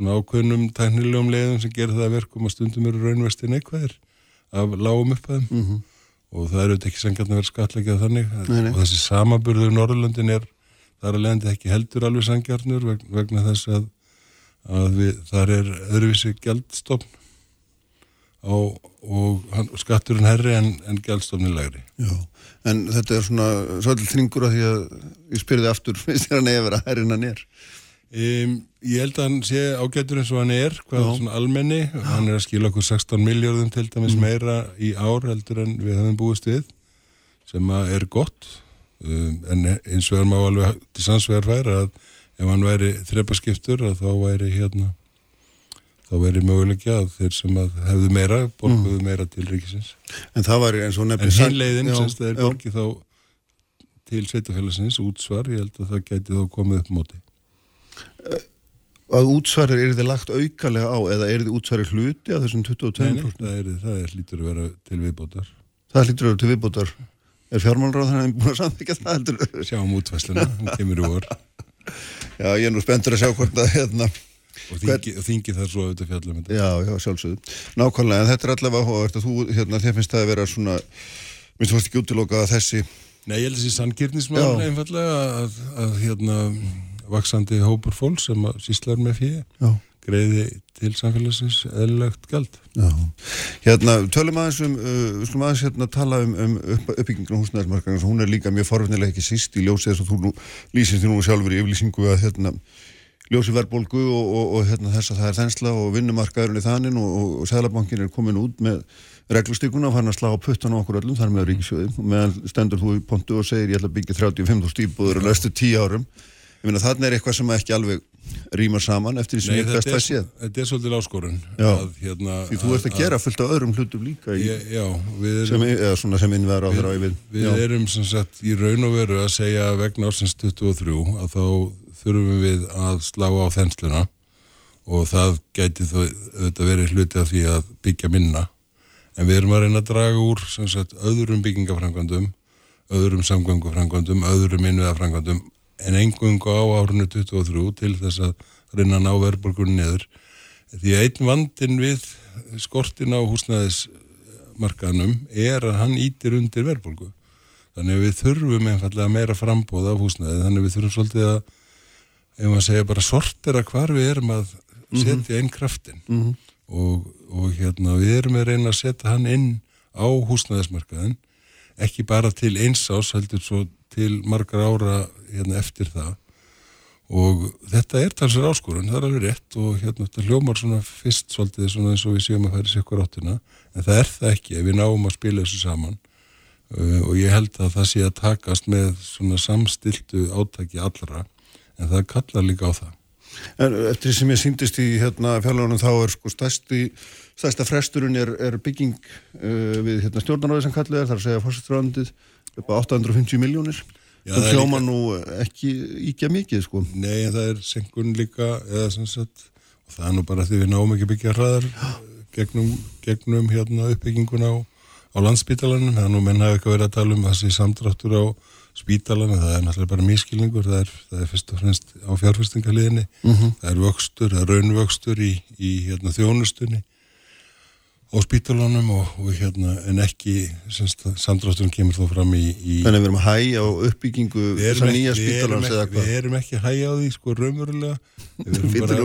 svona ákveðnum tæknilegum leiðum sem gerir það að verkum að stundum eru raunvesti neikvæðir af lágum upphæðum Mhm. og það eru ekki sangjart að vera skatleikjað þannig Nei, nei. og þessi samaburður Norrlöndin er þar að leiðandi ekki heldur alveg sangjarnur vegna, þess að, að við, þar er öðruvísi gjaldstofn á, og hann, skatturinn herri en, en gjaldstofnin lægri. Já, en þetta er svona svolítið þringur að því að ég spyrði aftur, finnst þér hann eða vera herrin hann er? Um, ég held að hann sé ágætur eins og hann er, hvað Já. svona almenni, hann er að skila okkur 16 miljardum til dæmis meira í ár heldur en við höfum búist við, sem að er gott, um, en eins og er má alveg til sannsvegar færa að ef hann væri þrepaskiptur að þá væri hérna, þá væri mögulegja að þeir sem að hefðu meira, borguðu meira til ríkisins. En það var eins og En nefnir hinn leiðin, Já, sem það er já. borgið þá til sveitafélagsins, útsvar, ég held að það gæti þá komið upp móti. Að útsvarir er þið lagt aukalega á eða er þið útsvarir hluti af þessum 22%? Nei, nei, það, er, það er lítur að vera til viðbótar. Það hlýtur að vera til viðbótar. Er fjármálráð þannig búin að samþykja það heldur? Sjáum útvæsluna, hún kemur í vor Já, ég er nú spenntur að sjá hvort að hérna, og þingi, og þingi þar svo auðvitað fjallum þetta. já, já, sjálfsögðu. Nákvæmlega, en þetta er allavega áhugavert að þú, hérna, þér finnst það að vera svona, minnst þú fannst ekki útilokað að þessi, Nei, ég held þessi sannkýrnismál einfallega að, að hérna vaksandi hópur fólk sem að síslar með fyrir greiði til samfélagsins eðlilegt já. Hérna, tölum aðeins um, uh, við skulum aðeins hérna tala um, um upp, uppbyggingin á húsnæðismarkaðin, hún er líka mjög forvitnilega ekki síst í ljósið þess að þú nú lýsist því nú sjálfur í yfirlýsingu að hérna, ljósi verðbólgu og, og, og hérna, þess að það er þensla og vinnumarkaðurinn í þannig og, og, og Sælabankin er komin út með reglustíkuna og farin að slá puttan á okkur öllum þar með ríkisjóði og meðan stendur þú í pontu og segir ég ætla að byggja 35.000 íbúður á næstu 10 árum ég meina þarna er eitthvað sem ekki alveg rýmar saman eftir því sem Nei, ég best að séð. þetta er svolítið. Að, hérna, því þú ert að gera fullt af öðrum hlutum líka í, Ég, já, erum, sem, eða sem innverðar á þeirra við, við, erum sem sagt í raun og veru að segja vegna ásins 23 að þá þurfum við að slá á þensluna og það gæti þó auðvitað verið hluti af því að byggja minna. En við erum að reyna að draga úr sem sagt öðrum byggingafrangandum öðrum samgöngufrangandum, öðrum innviðafrangandum en engungu á árunni 23 til þess að reyna að ná verðbólgunni niður. Því einn vandin við skortin á húsnæðismarkaðnum er að hann ítir undir verðbólgu. Þannig að við þurfum einfallega meira frambóð af húsnæði þannig að við þurfum svolítið að ef maður segja bara sortera hvar við erum að setja inn kraftin Mhm. og, og hérna við erum að reyna að setja hann inn á húsnæðismarkaðin ekki bara til eins ás heldur svo til margar ára hérna, eftir það og þetta er talsar áskorun, það er alveg rétt og hérna þetta hljómar svona fyrst svolítið svona eins og við séum að færi sér áttina en það er það ekki ef við náum að spila þessu saman uh, og ég held að það sé að takast með svona samstiltu átaki allra en það kallar líka á það. En eftir sem ég síndist í hérna fjárlegunum þá er sko stærsti, stærsta fresturinn er, er bygging uh, við hérna stjórnaráði sem kallið er, þar að segja fórsettröndið upp á 850 miljónir. Það hljóma líka... nú ekki íkja mikið sko. Nei, en það er senkun líka, eða sem sagt, og það er nú bara því við náum ekki byggja hraðar gegnum, gegnum hérna uppbygginguna á, á landsbítalanum, þannig að nú menna ekki verið að tala um þessi samdráttur á spítalan það er náttúrulega bara mískilningur það er, það er fyrst og fremst á fjárfestingaliðinni. Mm -hmm. það er vöxtur, það er raunvöxtur í, í hérna, þjónustunni á spítalanum og, og hérna en ekki samdráttunum kemur þó fram í, í Þannig að við erum að hægja á uppbyggingu þessar nýja spítalans eða hvað? Við erum ekki að hægja á því sko raunverulega við erum bara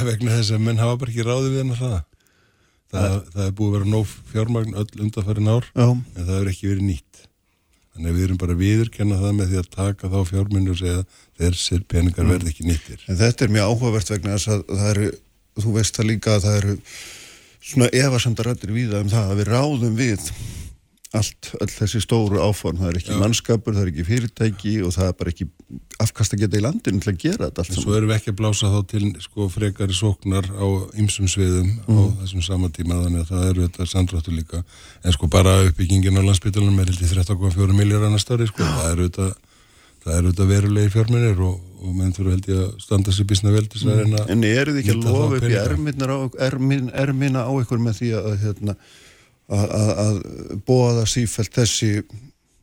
að vegna þess að menn hafa bara ekki ráði við hennar það það, það er búið að vera nóg fjármagn öll undarfærin ár Já. en það hefur ekki verið nýtt Þannig að við erum bara viðurkenna það með því að taka þá fjármunni og segja þessir peningar mm. verði ekki nýttir. En þetta er mjög áhugavert vegna þess að það eru, þú veist það líka að það eru svona efasamdarættir við það um það að við ráðum við allt, all þessi stóru áform, það er ekki Já. mannskapur, það er ekki fyrirtæki og það er bara ekki afkast að geta í landinu til að gera þetta allt saman. Svo erum við ekki að blása þá til sko frekari sóknar á ymsum sviðum mm. á þessum sama tíma þannig að það eru þetta sandráttu líka en sko bara uppbyggingin á landsbytalunum er hildið 13,4 miljardar næsta ári sko, það eru þetta, þetta verulegi fjármennir og, og menn þurfa held ég að standa sér bísna vel til þess að reyna En eru þið ekki að lofa upp í erminna á ykkur með því að hérna að bóða sífælt þessi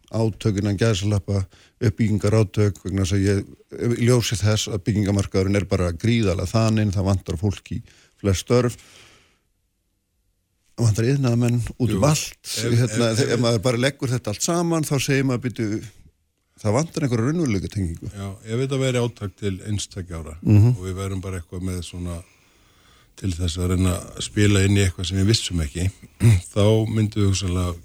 átökunan gæðsalappa uppbyggingar átök vegna þess að ég ljósi þess að byggingamarkaðurinn er bara gríðalega þannig það vantar fólk í flest störf. Og vantar yðnaðamenn út um allt hérna, ef, ef maður bara leggur þetta allt saman þá segir maður byrju það vantar einhverju raunveruleika tengingu Já, ef þetta veri átök til einstakja ára mm -hmm. og við verum bara eitthvað með svona til þess að reyna að spila inn í eitthvað sem við vissum ekki þá myndum við húsalega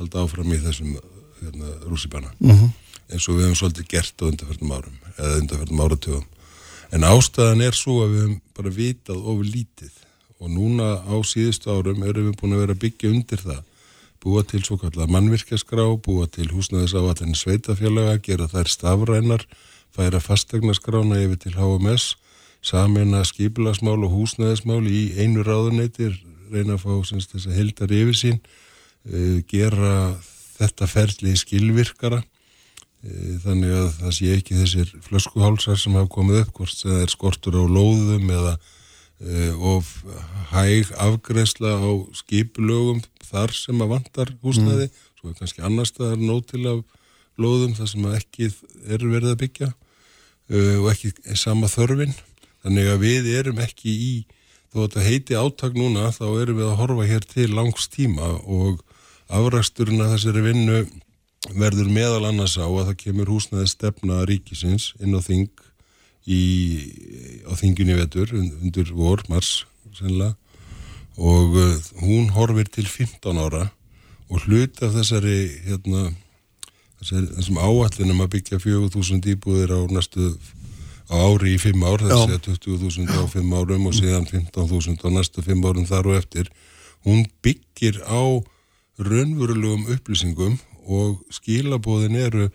halda áfram í þessum hérna, rússipanna mhm. -huh. eins og við hefum svolítið gert á undarferðum árum eða undarferðum áratugum en ástæðan er svo að við hefum bara vitað ofur lítið og núna á síðustu árum erum við búin að vera að byggja undir það búa til svo kallar mannvirkjaskrá búa til húsnaðis á allir sveitafélaga gera þær stafrænar færa fastegnaskrána yfir til HMS samina skipilagsmál og húsnæðismál í einu ráðuneytir, reyna að fá semst, þess að heldar yfir sín, uh, gera þetta ferli skilvirkara, uh, þannig að það sé ekki þessir flöskuhálsar sem hafa komið upp, hvort það er skortur á lóðum eða uh, of hæg afgreðsla á skipilögum þar sem að vantar húsnæði, mm. svo er kannski annars það er nót til af lóðum þar sem ekki er verið að byggja. Og ekki sama þörfinn Þannig að við erum ekki í, þó að þetta heiti áttak núna, þá erum við að horfa hér til langs tíma og afræksturinn að þessari vinnu verður meðal annars á að það kemur húsnaði stefna ríkisins inn á þing í, á þinginni vetur undir vor, mars sennilega. Og uh, hún horfir til 15 ára og hlut af þessari hérna, þessum áallinum að byggja 4000 íbúðir á næstu á ári í fimm ár, þessi að 20.000 á fimm árum og síðan 15.000 á næstu fimm árum þar og eftir. Hún byggir á raunverulegum upplýsingum og skilabóðin eru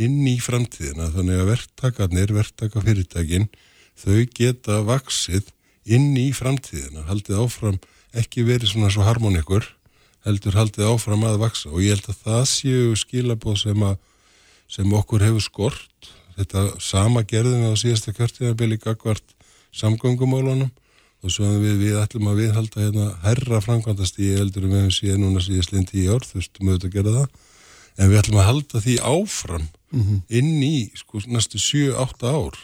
inn í framtíðina. Þannig að verktakarnir, verktakafyrirtækin þau geta vaksið inn í framtíðina, haldið áfram ekki verið svona svo harmonikur heldur haldið áfram að vaksa og ég held að það séu skilabóð sem, sem okkur hefur skort. Þetta sama gerðum við á síðasta kjörtíðarbili gagvart samgöngumálunum. Og svo við, við ætlum að viðhalda hérna herra framkvæmdast í eldur við hefum síðan núna síðast lindi í ár þurftum við að gera það. En við ætlum að halda því áfram mm -hmm. inn í sko næstu 7-8 ár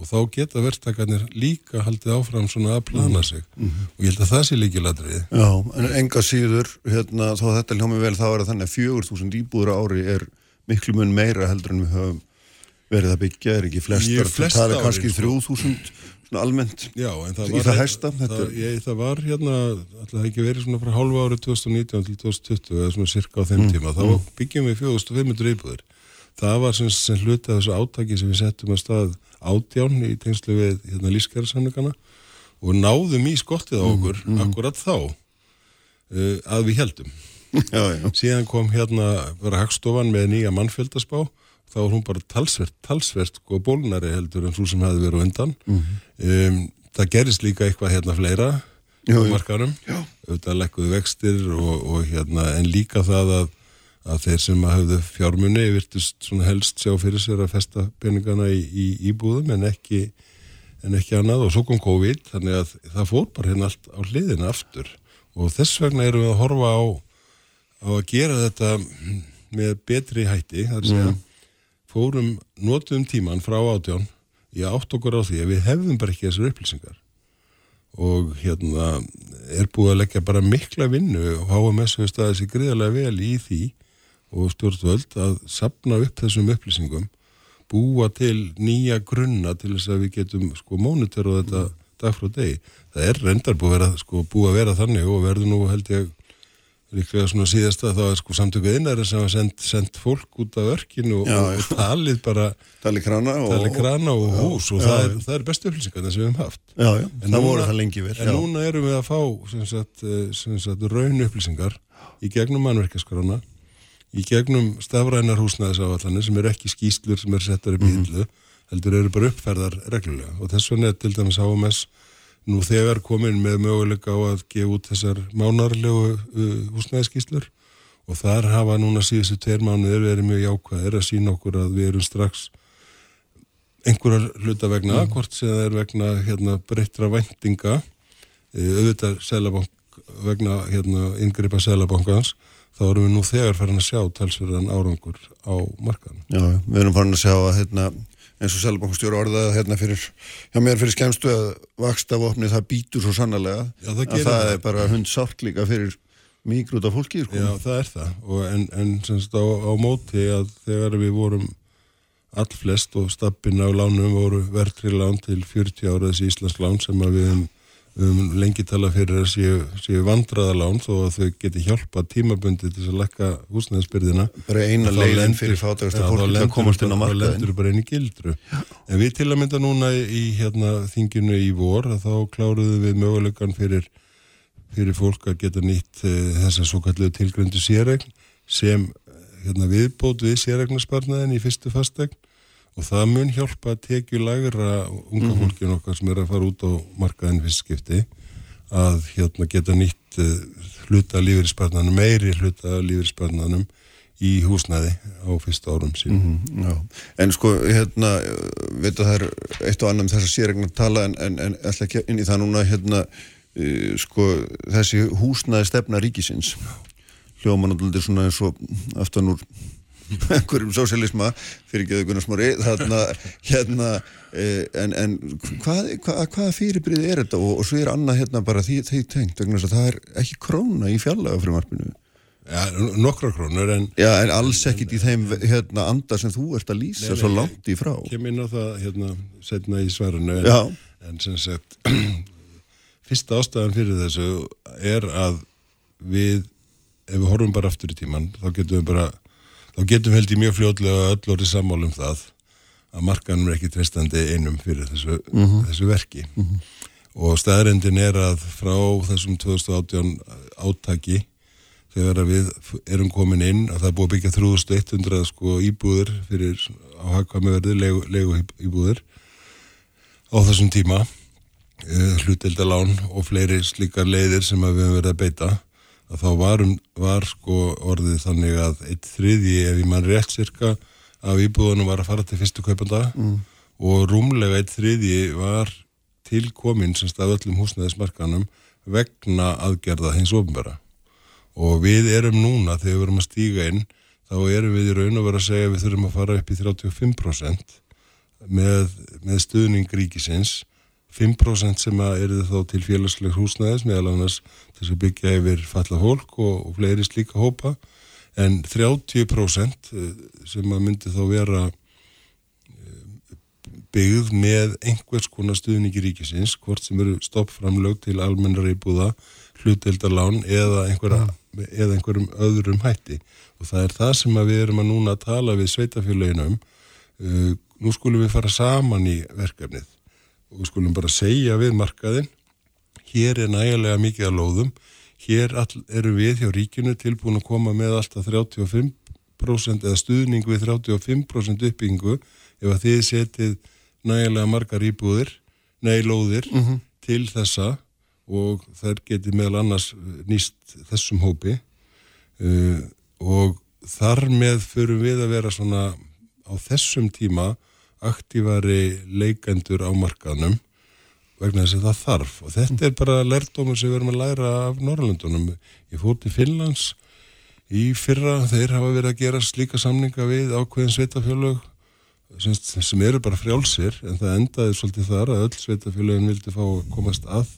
og þá geta verktakarnir líka haldið áfram svona að plana sig mm -hmm. og ég held að það sé líki ladrið Já, en enga síður hérna, þá þetta hljómi vel þá er að þannig að 4.000 íbúður ári er miklu mun meira heldur en við höfum verið að byggja, er ekki flestar, flest það er kannski sko. þrjú þúsund almennt Já, það í það hæsta það, ég, það var hérna, alltaf ekki verið svona frá hálfa árið 2019 til 2020 eða svona cirka á þeim mm, tíma, þá mm. byggjum við 4500 íbúður það var sem, sem hluti af þessu átaki sem við settum að stað átján í tengslu við hérna, lífskjærasamlingana og náðum í skottið á mm, okkur mm, akkurat þá uh, að við heldum Já, já. síðan kom hérna bara hagstofan með nýja mannfjöldaspá. Þá var hún bara talsvert, talsvert sko bólnari heldur en svo sem hefði verið undan. Um, það gerist líka eitthvað hérna fleira Jú, á jú. markaðum auðvitað lekkuðu vextir og, og hérna en líka það að, að þeir sem að höfðu fjármunni virtust helst sjá fyrir sér að festa peningana í, í íbúðum en ekki en ekki annað. Og svo kom COVID þannig að það fór bara hérna allt á hliðina aftur. Og þess vegna erum við að horfa á, á að gera þetta með betri hætti. Þar að segja fórum notum tíman frá átján í átt okkur á því að við hefðum bara ekki þessar upplýsingar. Og hérna er búið að leggja bara mikla vinnu og HMS hefur staðið sér gríðarlega vel í því og stjórnvöld að sapna upp þessum upplýsingum búa til nýja grunna til þess að við getum sko mónitora þetta dag frá degi. Það er reyndar búið að vera, sko, búið að vera þannig og verður nú held ég líklega svona síðasta þá er sko samtöku einari sem hafa sendt, sendt fólk út af örkinu og, Já, og, og talið bara Tali krana og... talið krana og hús og já, það er, já. það er bestu upplýsingar sem við höfum haft. Já, já, En það núna- voru það lengi vel. En núna erum við að fá sem sagt, eh, sem sagt, raun upplýsingar í gegnum mannverkaskrona, í gegnum stafrænar húsnæðisáallanir sem eru ekki skýslur sem eru settar upp í hillu, heldur eru bara uppferðar reglulega. Og þess vegna er til dæmis HMS nú þegar komin með möguleika á að gefa út þessar mánarlegu uh, húsnæðiskýslur og þar hafa núna síðustu tveir mánuðir verið mjög jákvæðir að sína okkur að við erum strax einhverjar hluta vegna, hvort sem það er vegna hérna, breyttra væntinga. E, auðvitað vegna hérna, yngripa selabankans þá erum við nú þegar farin að sjá talsverðan árangur á markaðan. Já, já, við erum farin að sjá að hérna, eins og Sælabankstjóri orðaði hérna fyrir, hjá mér fyrir skemmstu að vaksta vopni það býtur svo sannarlega Já, það að það er bara hund sárt líka fyrir mikrúta fólki sko. Já, það er það og en, en semst á, á móti að þegar við vorum allflest og stappin á lánum voru verðri lán til 40 ára þessi Íslands lán sem að við höfum um, lengi tala fyrir að séu, séu vandraða lán þó að þau geti hjálpa tímabundi til að lekka húsnæðisbyrðina. Bara eina leiðin fyrir fátækasta Já, þá fólki til að komast inn á bara- þá markaðin lendur bara í gildru. En við til að mynda núna í hérna, þinginu í vor að þá kláruðum við möguleikan fyrir, fyrir fólk að geta nýtt uh, þessa svo kallu tilgröndu sérregn sem eh, hérna, viðbót við sérregnarsparnaðin í fyrstu fastegn og það mun hjálpa að tekju lagra unga Mhm. fólkin okkar sem er að fara út á markaðin fyrst skipti að hérna, geta nýtt uh, hluta lífeyrisparnaðanum, meiri hluta lífeyrisparnaðanum í húsnæði á fyrstu árum sínum. Mhm, Já, en sko hérna veit að það er eitt og annan um þessa sérregna tala en, en, en ætla ekki inn í það núna hérna uh, sko þessi húsnaði stefna ríkisins hljóman og svona eins og aftan úr einhverjum sósialisma fyrir smári þarna hérna eh, en, en hvað, hvað, hvaða fyrirbriði er þetta? Og, og svo er annað hérna bara því, því tengt vegna þess að það er ekki króna í fjallega frumarpinu Ja, nokkra krónur en Já, en alls ekkit í þeim hérna, anda sem þú ert að lýsa Nei, svo langt í frá. kem inn á það hérna setna í svarinu en, en sem sagt fyrsta ástæðan fyrir þessu er að við ef við horfum bara aftur í tíman þá getum við bara þá getum við held í mjög fljótlega öll orðið sammál um það að markanum er ekki treystandi einum fyrir þessu, þessu verki. Og staðrendin er að frá þessum 2018 átaki þegar við erum komin inn að það er búið að byggja 3100 sko íbúður fyrir á hagkvæmi verði legu, legu íbúður á þessum tíma uh, hlutildalán og fleiri slíkar leiðir sem við höfum verið að beita að þá varum, var sko orðið þannig að eitt þriði ef ég mann rétt cirka af íbúðunum var að fara til fyrstu kaupanda mm. og rúmlega eitt þriði var tilkomin sem stað öllum húsnæðismarkanum vegna aðgerða hins ofnbæra og við erum núna þegar við erum að stíga inn þá erum við í raun og vera að segja að við þurfum að fara upp í 35% með, með stuðning ríkisins. 5% sem að eru þá til félagslegs húsnæðis meðal annars til að byggja yfir falla fólk og, og fleiri slíka hópa. En 30% sem að myndi þá vera eh, byggð með einhvers konar stuðningi ríkisins hvort sem eru stoppframlög til almennar íbúða, hluteldarlán eða, einhverja, eða einhverjum öðrum hætti. Og það er það sem við erum að núna að tala við sveitafélaginum uh, nú skulum við fara saman í verkefnið og við skulum bara segja við markaðin hér er nægilega mikið að lóðum. Hér all, eru við hjá ríkinu tilbúin að koma með alltaf 35% eða stuðning við 35% uppbyggingu ef að þið setið nægilega margar íbúðir, nei lóðir mm -hmm. til þessa og þær geti meðal annars nýst þessum hópi. Uh, og þar með förum við að vera svona á þessum tíma aktívari leikendur á markaðnum vegna þess að það þarf og þetta er bara lærdomur sem við erum að læra af Norrlundunum. Ég fór til Finnlands í fyrra, þeir hafa verið að gera slíka samninga við ákveðin sveitafjölög sem, sem eru bara frjálsir en það endaði svolítið þar að öll sveitafjölögin vildi fá að komast að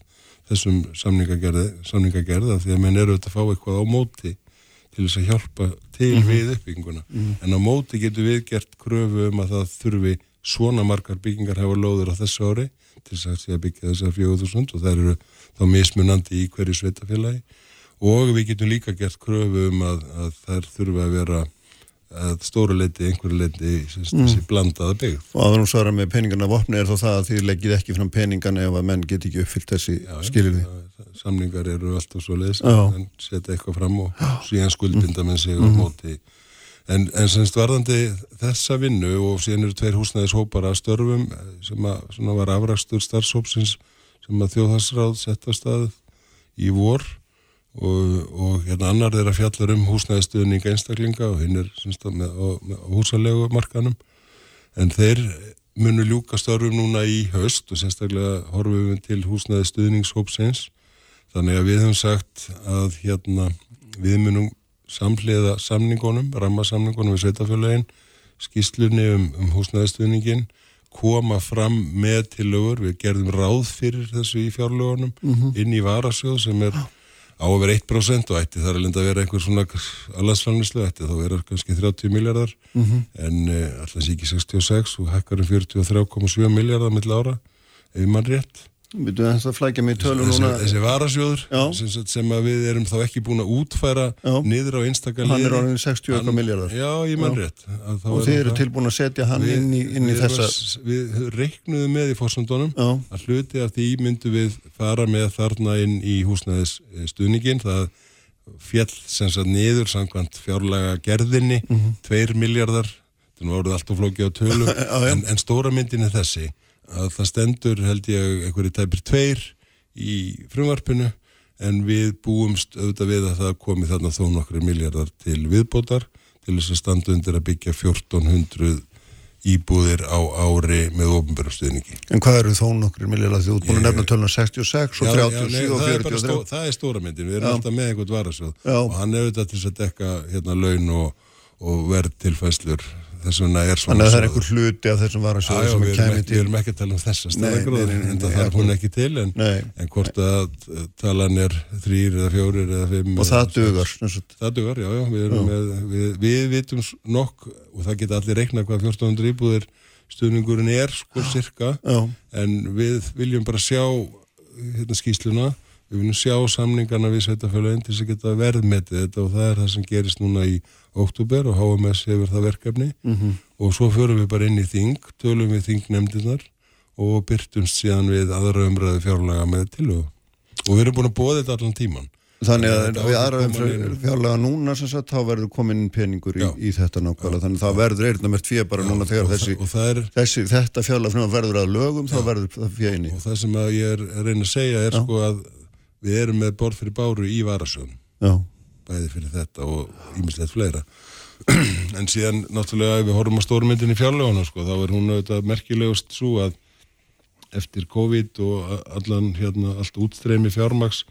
þessum samningagerða því að menn eru að fá eitthvað á móti til þess að hjálpa til mm -hmm. við uppbygginguna. Mm -hmm. En á móti getur við gert kröfu um að það þurfi svona margar byggingar hafa lóður á þessu ári til þess að byggja þessar 4000 og það eru þá mismunandi í hverju sveitafélagi og við getum líka gert kröfu um að, að þær þurfa að vera að stóra leiti, einhverju leiti þessi mm. blandaða byggð. Og að þú svara með peningarna vopni er þá það að þið leggið ekki fram peningarna ef að menn get ekki uppfyllt þessi skilirði. Samningar eru alltaf svo leiðis en setja eitthvað fram og síðan skuldbinda með sig mm. og móti En, en semst varðandi þessa vinnu og síðan eru tveir húsnæðishópar að störfum sem að var afrakstur starfshópsins sem að þjóðhansráð setta stað í vor. Og, og hérna annar er að fjallar um húsnæðistuðning einstaklinga og hinn er semst að með, á, á húsalegu markanum en þeir munu ljúka störfum núna í höst og sérstaklega horfum við til húsnæðistuðningshópsins þannig að við hefum sagt að hérna við munum samhliða samningunum, rammasamningunum við sveitafjölaugin, skýslunni um, um húsnæðistuðningin, koma fram með tilögur, við gerðum ráð fyrir þessu í fjárlögunum mm -hmm. inn í varasjóð sem er á að vera 1% og ætti þar að linda að vera einhver svona allansframlislu, ætti þá vera kannski 30 miljardar mm -hmm. en uh, allans ekki 66 og hækkar um 43,7 miljardar mill ára ef mann rétt Við þess að flækja í tölun núna. Þessi varasjóður sem, sem við erum þá ekki búin að útfæra já. niður á einstakar Hann er orðin 60 miljardar Já, ég mann rétt. Og þið eru tilbúin að setja hann við, inn í, inn í þessa Við reiknuðum með í fórsöndunum að hluti af því myndu við fara með þarna inn í húsnæðis stuðningin það fjall sem sagt niður samkvæmt fjárlega gerðinni mm -hmm. 2 miljardar þannig að það voruð allt og flóki á tölu en, en stóra myndin er þessi að það stendur held ég einhverju tæpir tveir í frumvarpinu en við búumst auðvitað við að það komi þarna þó nokkru miljardar til viðbótar til þess að standa undir að byggja 1400 íbúðir á ári með ofnbjörnstuðningi. En hvað eru þó nokkru miljardar því útbúinu nefna tölna 66 og 37 og 43? Stó, það er stóra myndin, við erum já. alltaf með einhvern varasjóð og hann er auðvitað til að dekka hérna laun og, og verð tilfæslur þess vegna er svona Þannig að það er einhver hluti af þessum varasjóðu sem er kemur til. Við erum ekki að tala um þessa staðagróð en það er hún ekki til en, en hvort að talan er þrýr eða fjórir eða fimm Og það dugar Það dugar, já, já, við, já. Með, við, við vitum nokk og það geta allir reikna hvað 1400 íbúðir stuðningurinn er sko cirka en við viljum bara sjá hérna skýsluna við viljum sjá samningarna við sveitafjöluðin til þess að geta verðmetið þetta og það er það sem gerist núna í óttúber og HMS hefur það verkefni. Mm -hmm. og svo förum við bara inn í þing, tölum við þingnefndirnar og byrtumst síðan við aðra umræðu fjárlega með tilögu og við erum búin að bóða þetta allan tíman Þannig að við aðra umræðu fjárlega núna sem sagt, þá verður komin peningur í, í þetta nákvæmlega, þannig að það verður eirðnamert fyrir bara núna þegar þessi, er, þessi þetta fjárlega verður að lögum, já, þá verður það fyrir eini Og það sem ég er að reyna að segja er já. sko að við erum með borð fyrir báru í Varasjón bæði fyrir þetta og ímislegt fleira. En síðan náttúrulega ef við horfum á stórmyndin í fjárlegánu sko, þá er hún auðvitað merkilegust svo að eftir COVID og allan hérna allt útstreymi fjármaks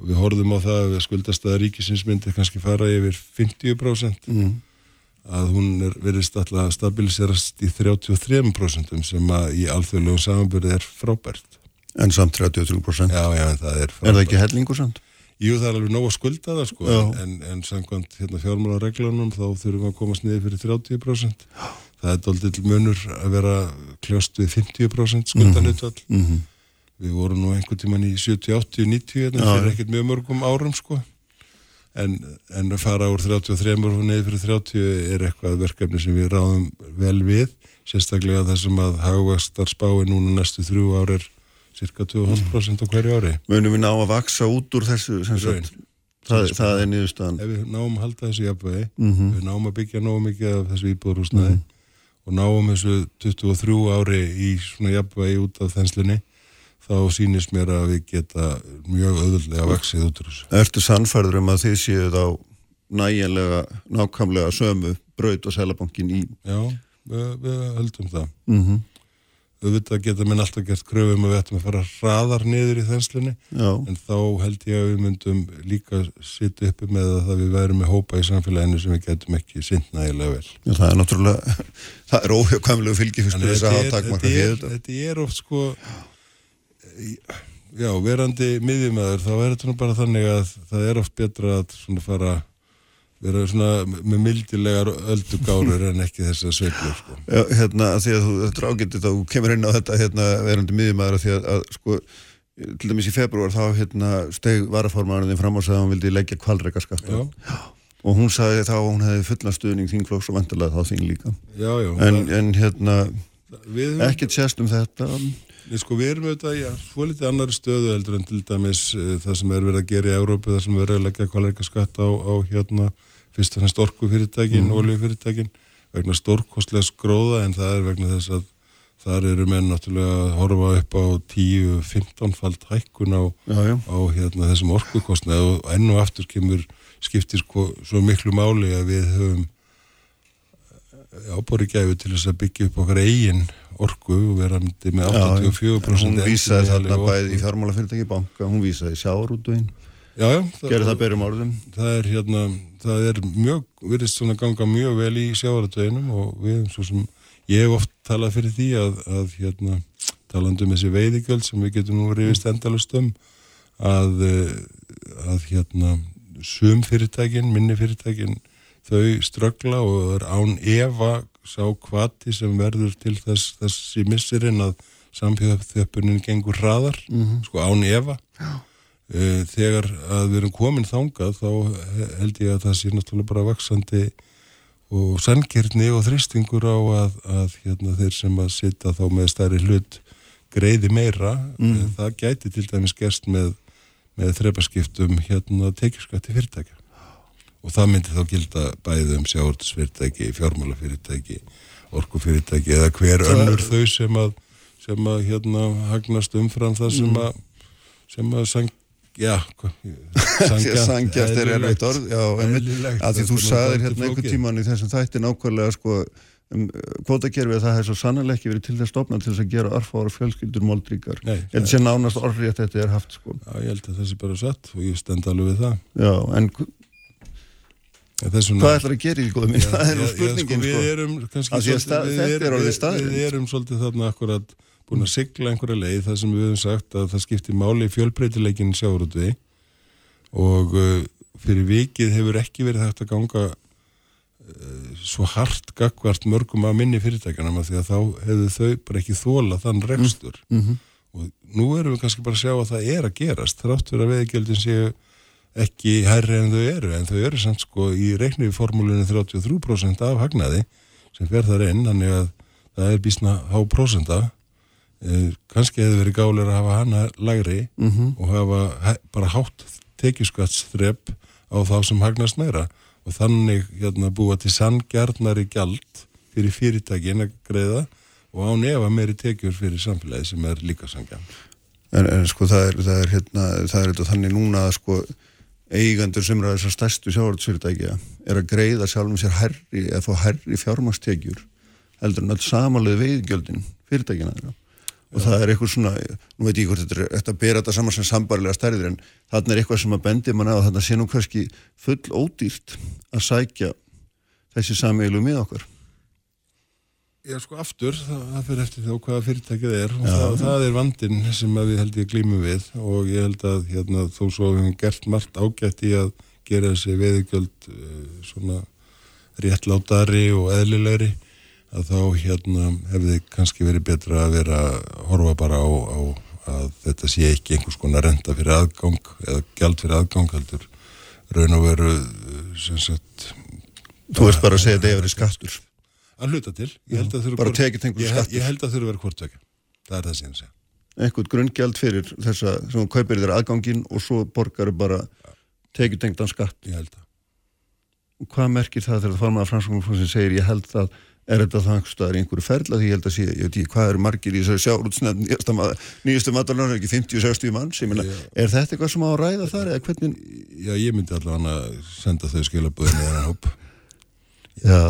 og við horfum á það að skuldast að ríkisinsmyndi kannski fara yfir 50% mm. að hún er verið alltaf stabiliserast í 33% sem að í alþjóðlegum samanbyrði er frábært En samt 33%? Já, já, en það er... Er það ekki hellingu samt? Jú, það er alveg nóg að skulda það, sko, en, en samkvæmt hérna, fjármálareglunum þá þurfum við að komast niður fyrir 30%. Já. Það er doldil munur að vera kljóst við 50% skuldanutall. Mm -hmm. Við vorum nú einhvern tíman í 70, 80, 90, hérna, fyrir ekkert mjög mörgum árum, sko. En, en að fara úr 33 og niður fyrir 30 er eitthvað verkefni sem við ráðum vel við, sérstaklega þessum að hagvastar spái núna næstu þrjú árið cirka 2,5% á hverju ári. Munum við ná að vaksa út úr þessu það, það er niðurstaðan ef við náum að halda þessu jafnvegi Mhm. við náum að byggja nógu mikið af þessu íbúðurhúsnaði og náum þessu 23 ári í svona jafnvegi út af þenslunni þá sýnist mér að við geta mjög öðvöldlega vaksið út úr þessu Ertu sannfærður um að þið séu þá nægilega, nákvæmlega sömu braut og selabankin í Já, við, við höldum það mm -hmm. Auðvitað geta minn alltaf gert kröfum að við ættum að fara hraðar niður í þenslunni Já, en þá held ég að við myndum líka sitja uppi með að það við værum með hópa í samfélaginu sem við getum ekki sint nægilega vel. Já, það er náttúrulega það er óhjákvæmlega Þannig þess að takmarka hér þetta, þetta er oft sko já, verandi miðjumæður þá er þetta nú bara þannig að það er oft betra að svona fara vera svona með mildilegar öldugárur en ekki þess að sveiflu sko. Já, hérna, því að þú, þetta er ágættið þá kemur inn á þetta, hérna, verandi miðjumæður því að, að sko, til dæmis í februar þá, hérna, steg varaformaðurinn fram og sagði að hún vildi leggja kvalreika skatt já, og hún sagði þá að hún hefði fulla stuðning þingflokks og vantilega þá þín líka. Já, já. En, en hérna, ekkert sérst um þetta. Við, sko, við erum auðvitað í svo litið annari stöðu heldur en til dæmis uh, það sem er verið að gera í Európu það sem er verið að leggja kvalæka skatt á, á hérna, fyrst og fremst orkufyrirtækin mm. oljufyrirtækin vegna stórkostlegs gróða en það er vegna þess að þar eru menn náttúrulega að horfa upp á 10-15 fald hækkun á, já, já, á hérna, þessum orkukostnað og enn og aftur kemur skiptir sko, svo miklu máli að við höfum ábori gæfu til þess að byggja upp okkar eigin orku og vera með já, já. 84% hún vísaði þarna bæði í fjármálafyrirtæki banka, hún vísaði sjáarútuinn Já, já, gerði það berum orðum. það er hérna, það er mjög, virðist svona ganga mjög vel í sjávaratuðinum og við svo sem, ég hef oft talað fyrir því að, að hérna, talandi um þessi veiðigjöld sem við getum nú rifist endalust um að, eh, að hérna, sum fyrirtækin, minni fyrirtækin, þau ströggla og er án efa sá kvati sem verður til þess, þessi missirinn að samfélagþjöppunin gengur hraðar, sko án efa. Eh, þegar að við erum komin þangað þá held ég að það sé náttúrulega bara vaksandi og sannkirni og þristingur á að, að hérna, þeir sem að sitja þá með stærri hlut greiði meira. Mm. það gæti til dæmis gerst með, með þrepaskiptum hérna tekjuskatti fyrirtækja. Og það myndi þá gilda bæði um sjáurtusfyrirtæki, fjármálafyrirtæki orkufyrirtæki eða hver önnur þau sem að, sem að hérna hagnast umfram það sem að sem að já sangjast er erfitt orð já, einmitt, að því þú dálítið hérna einhvern flókið. tíman í þessum þætti nákvæmlega sko um, kvótakerfi að það hefði svo sannlega ekki verið til þess stofna til þess að gera örfára fjölskyldur ég held sé nánast orðrétt þetta er haft sko. Já, ég held að það sé bara satt og ég stend alveg við það. já, en En svona- hvað ætlar að gera í góðum það er nú spurningin sko, sko, að þetta er erum- orðið staðreynd. Við erum svolítið þarna akkurat búin að sigla einhverja leið þar sem við höfum sagt að það skiptir máli fjölbreytileikin sjáurútvi og uh, fyrir vikið hefur ekki verið hægt að ganga uh, svo hart gagvart mörgum af minni fyrirtækjanum af því að þá hefðu þau bara ekki þóla þann rekstur. Mhm. og nú erum við kannski bara að sjá að það er að gerast þrátt fyrir að veðgjöldin séu ekki hærri en þau eru. En þau eru samt sko í reikni í formúlunni 33% af hagnaði sem fer þar inn þannig að það er bísna há prósenta. eh, kannski hefði verið gálir að hafa hana lagri Mhm. og hafa bara hátt tekjuskattsþrepp á þá sem hagnast meira og þannig hérna, búa til sanngjarnari gjald fyrir fyrirtækin að greiða og án efa meiri tekjur fyrir samfélagi sem er líka sanngjarn. en, en sko það er, það er hérna það er þetta þannig núna að sko eigandur sem eru að þessar stærstu sjávarútsfyrirtækja er að greiða sjálfum sér herri eða fá herri fjármakstekjur heldur en öll samanlega veiðgjöldin fyrirtækina þeirra og það er eitthvað svona, nú veit ég hvort þetta er þetta að bera þetta saman sem sambarilega stærðir en þarna er eitthvað sem að bendi mann á þarna sé nú kannski full ódýrt að sækja þessi sameilu með okkar. Já, sko, aftur, það, það fyrir eftir því á hvaða fyrirtækið er. Og það, það er vandinn sem við held ég glýmum við og ég held að hérna, þó svo við hefum gert margt ágætt í að gera þessi veðugjöld uh, svona réttlátari og eðlilegri að þá hérna hefði kannski verið betra að vera að horfa bara á, á að þetta sé ekki einhvers konar renta fyrir aðgang eða gjald fyrir aðgang heldur raun og veru uh, sem sagt Þú veist bara að segja þetta er verið skattur að hluta til ég held að þurfa Bara hvort- tekið tengur ég, held- skattur. ég held að þurfa að vera hvort tvekja það er það sem ég segja eitthvað grunngjald fyrir þessa sem þú kaupir þér aðgangin og svo borgaru bara tekjutengdan skatt. Ég held að. Hvað merkir það þegar það fara með að franskónum segir ég held að er þetta það staðar í einhverju ferla því ég held að sé, ég veit ekki hvað eru margir í þessari sjárútsnefn nýjustu matalarnar, ekki 50-60 manns. Meina, er þetta eitthvað sem á að ræða þar eða hvernig? Já, ég myndi allavega að senda þau skilaböðinu eða hóp. Já,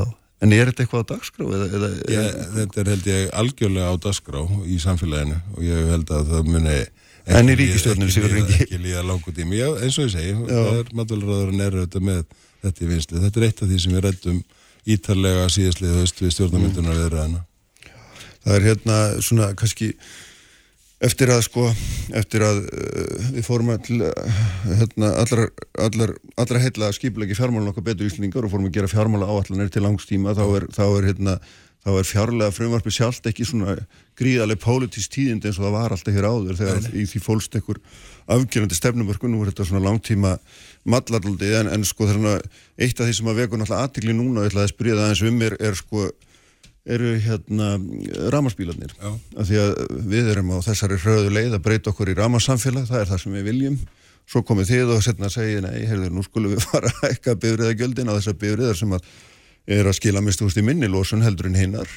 en er þetta eitthvað á dagskrá? Eða, eða, Já, þetta er held ég algjörlega á dagskrá í samfélaginu og ég held að það muni En í ríkistjórnum ekki, ekki, ekki líða langu tími, já eins og ég segi Að ítarlega síðastlið höst við stjórnarmyndunar við ræðina. Það er hérna svona kannski eftir að sko, eftir að uh, við fórum að hérna, allar, allar, allra heila skipilegi fjármálun okkar betur íslendingar og fórum að gera fjármála áallanir til langstíma þá er, þá er hérna þá er fjárlega frumvarpi sjálft ekki svona gríðarlega pólitísk tíðind eins og það var alltaf hér áður þegar Nei. í því fólst einhver afgjörandi stefnumörkun, nú er þetta svona langtíma mallarldi en, en sko þarna eitt af því sem að veku náttúrulega aðtikli núna ég ætlaði að spyrja það eins um er, er sko eru hérna ramaspílarnir af því að við erum á þessari hröðu leið að breyta okkur í ramarsamfélag, það er það sem við viljum. Svo komið þið og setna að segja nei, heyrður, nú skulum við fara að ekka bifriðagjöldin á þessar bifriðar sem að er að skila mest úrst í minnilósun heldur en hinnar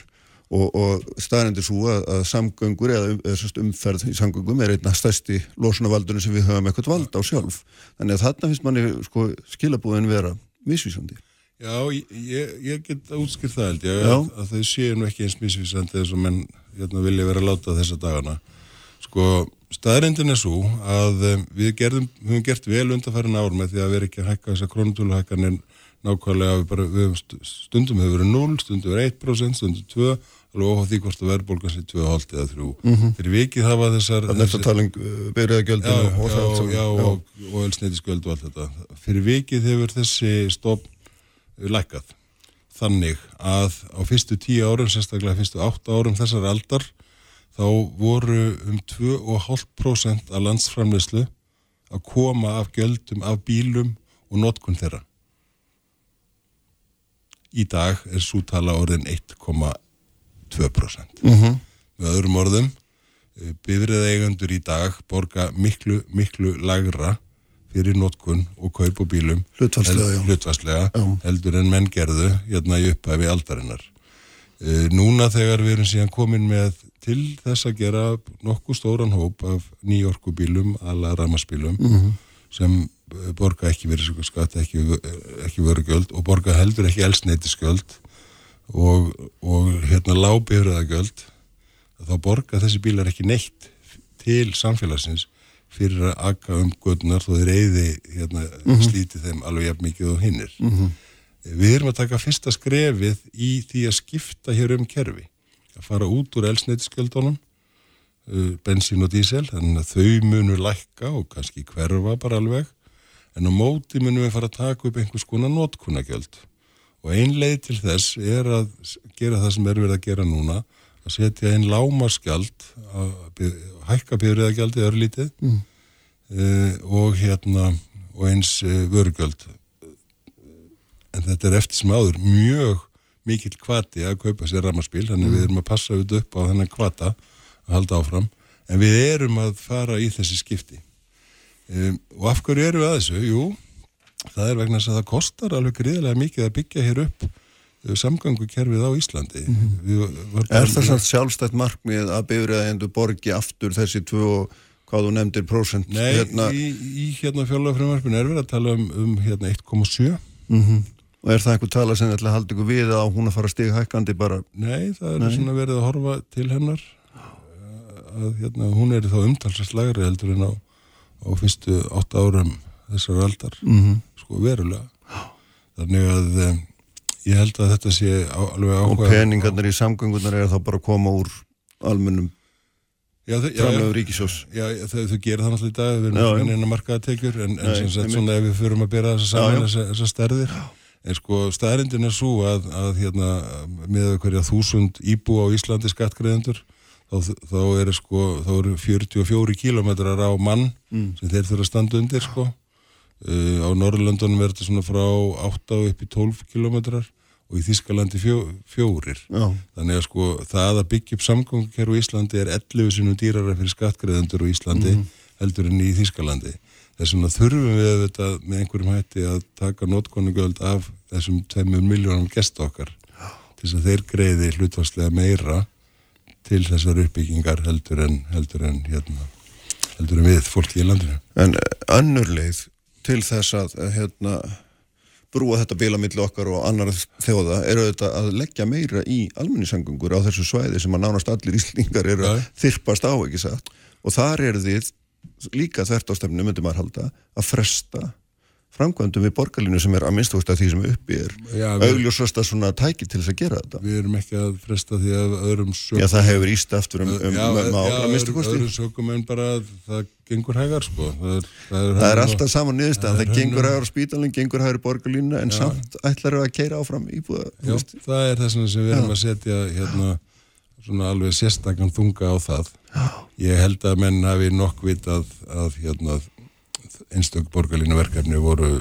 og, og staðrendir svo að, að samgöngur eða, eða umferð í samgöngum er einna stærsti lósunavaldunum sem við höfum eitthvað vald á sjálf. Þannig að þarna finnst manni sko, skilabúðin vera misvísandi. Já, ég, ég get útskilt það held ég að, að þau séu nú ekki eins misvísandi eins og menn hérna, vilja vera að láta þessa dagana. Sko, staðrindin er svo að um, við gerðum, höfum gert vel undanfærin ár með því að vera ekki að hækka þessa krónutöluhækkanir nákvæmlega við bara, við stundum hefur verið 0, stundum hefur 1%, stundum 2 alveg óháð því hvort að verðbólgan sé 2,5 eða 3 mm -hmm. fyrir vikið hafa þessar það er næsta taling um, uh, byrjaðagjöldin og, og, og, og elsneitisgjöld og allt þetta. Fyrir vikið hefur þessi stofn uh, lækkað. Þannig að á fyrstu 10 árum sérstaklega fyrstu 8 árum þessar aldar þá voru um 2,5% af landsframleyslu að koma af gjöldum af bílum og notkun þeirra. Í dag er sútala orðin 1,1 2%. Mm -hmm. Með öðrum orðum, eh, bifrið eigandur í dag borga miklu, miklu lagra fyrir notkun og kaup og bílum hlutvarslega, hlutvarslega heldur en menn gerðu hérna í upphæfi aldarinnar. Eh, núna þegar við erum síðan komin með til þess að gera nokkuð stóran hóp af nýjorkubílum, alla ramaspílum mm -hmm. sem eh, borga ekki verið skatt, ekki, ekki vörugjöld og borga heldur ekki elsneiti skjöld og, og hérna lábyrðagöld þá borga þessi bílar ekki neitt til samfélagsins fyrir að akka um gödunar þó þeir eyði hérna, mm -hmm. slíti þeim alveg jafn mikið og hinnir. Mm -hmm. Við erum að taka fyrsta skrefið í því að skipta hér um kerfi, að fara út úr elsneitisgöldunum uh, bensín og dísel, þannig að þau munur lækka og kannski hverfa bara alveg en á móti munum við fara að taka upp einhvers konar notkunagjöld og ein leið til þess er að gera það sem er verið að gera núna að setja einn lámaskjald að hækka byrjaðagjaldi örlítið mm. uh, og hérna og eins uh, vörugjöld en þetta er eftir sem áður mjög mikill kvati að kaupa sér ramarspil þannig mm. við erum að passa auðvitað upp á þennan kvata að halda áfram en við erum að fara í þessi skipti Um, og af hverju eru við að þessu? Jú, það er vegna að það kostar alveg gríðilega mikið að byggja hér upp uh, samgangukerfið á Íslandi. Mm -hmm. Er það sann sjálfstætt markmið að byrja að endur borgi aftur þessi tvö, hvað þú nefndir, prósent? Nei, hérna... í, í hérna fjárlagafröðumarfinu er við að tala um, um hérna 1,7. Mm -hmm. Og er það einhver tala sem ætla að halda ykkur við að hún að fara stig hækkandi bara? Nei, það er Nei. svona verið að horfa til hennar að hérna, hún er þá umtalsast lagri heldur en á á fyrstu 8 árum þessar aldar mm -hmm. Sko verulega. Þannig að um, ég held að þetta sé á, alveg áhuga og peningarnir í samgöngunar er þá bara að koma úr almennum framlegu ríkisjós já, já. þau, þau gera það náttúrulega í dag við erum ekki eina markaða tekjur en, en sem sagt svona ef við fyrum að bera þessa saman þessa, þessa stærðir. En sko staðrindin er svo að, að hérna með hverja þúsund íbú á Íslandi skattgreðendur þá, þá eru sko, þá eru 44 kílometrar á mann mm. sem þeir þurfa að standa undir sko. Uh, á Norrlöndunum verður þetta svona frá 8 upp í 12 kílometrar og í Þískalandi fjó, fjórir. Já. Þannig að sko það að byggja upp samgangkerfi í Íslandi er 11 sinum dýrara fyrir skattgreðendur í Íslandi mm. heldur en í Þískalandi. Þess vegna þurfum við þetta með einhverjum hætti að taka notkonugöld af þessum 2 miljónum gesta okkar til þess að þeir greiði hlutvarslega meira til þessar uppbyggingar heldur en, heldur en, hérna, heldur en við fólki í landinu. En önnur leið til þess að hérna, brúa þetta bílamilli okkar og annar þjóða eru þetta að leggja meira í almenningssangungur á þessu svæði sem að nánast allir íslingar eru að þyrpast á ekki satt? Og þar eru þið líka þvert á stefnu myndi maður halda að fresta framkvæmdum við borgarlínu sem er að minnstúrst að því sem uppi er. Augljósast að svona tæki til þess að gera þetta. Við erum ekki að fresta því að öðrum sögum Já það hefur íst aftur um, um, já, um já, að minnstúrst Öðrum sögum en bara það gengur hægar sko. Það er, það er, það er alltaf saman niðurstað það gengur hægar spítalinn, gengur hægar í borgarlínu en já. samt ætlar að keira áfram íbúða Já það er þess að við erum að setja hérna svona alveg sérstakann þunga á það. Ég held að menn hafi nokk vit að, að hérna einstök borgarlínu verkefni voru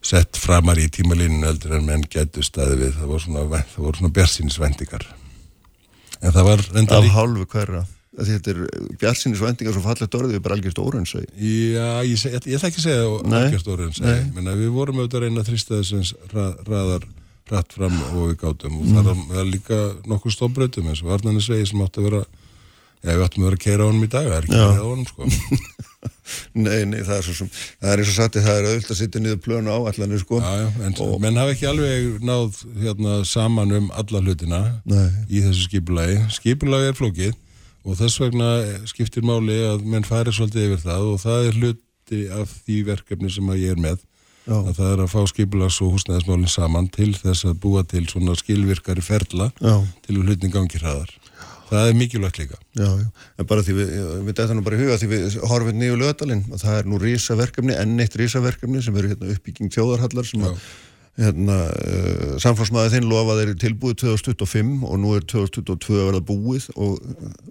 sett framar í tímalínu eldur en menn getur staði við. Það voru svona, svona björnsinsvendingar en það var af lík... hálfu hverra þetta er björnsinsvendingar svo fallet orðið við bara algjörst órensæg já, ég, ég, ég ætla ekki að segja algjörst að við vorum auðvitað að reyna að þrýsta þessins rað, raðar rætt fram og við gátum. Og mm. það er líka nokkuð stofbröðum eins og varnanisvegi sem átti að vera já, við áttum að vera að keira á honum í dag það er ekki að keira á honum sko. Nei, nei, það er svo sem, það er eins og sagt það er auðvitað að sitja niður plönu á allanir sko. Já, já, en og... menn hafa ekki alveg náð hérna saman um alla hlutina nei. í þessu skipulagi. Skipulagi er flókið og þess vegna skiptir máli að menn færi svolítið yfir það og það er hluti af því verkefni sem að ég er með já. að það er að fá skipulags og húsnæðismálinn saman til þess að búa til svona skilvirkari ferla já. til hlutin gangir hraðar það er mikilvægt líka já, já. en bara því við, við dættum nú bara í huga því við horfum nýju lögadalinn og það er nú rísaverkefni, enn eitt rísaverkefni sem verður hérna, uppbygging þjóðarhallar sem að hérna, uh, samfélagsmaður þinn lofaði er tilbúið 2025 og nú er 2022 að verða búið og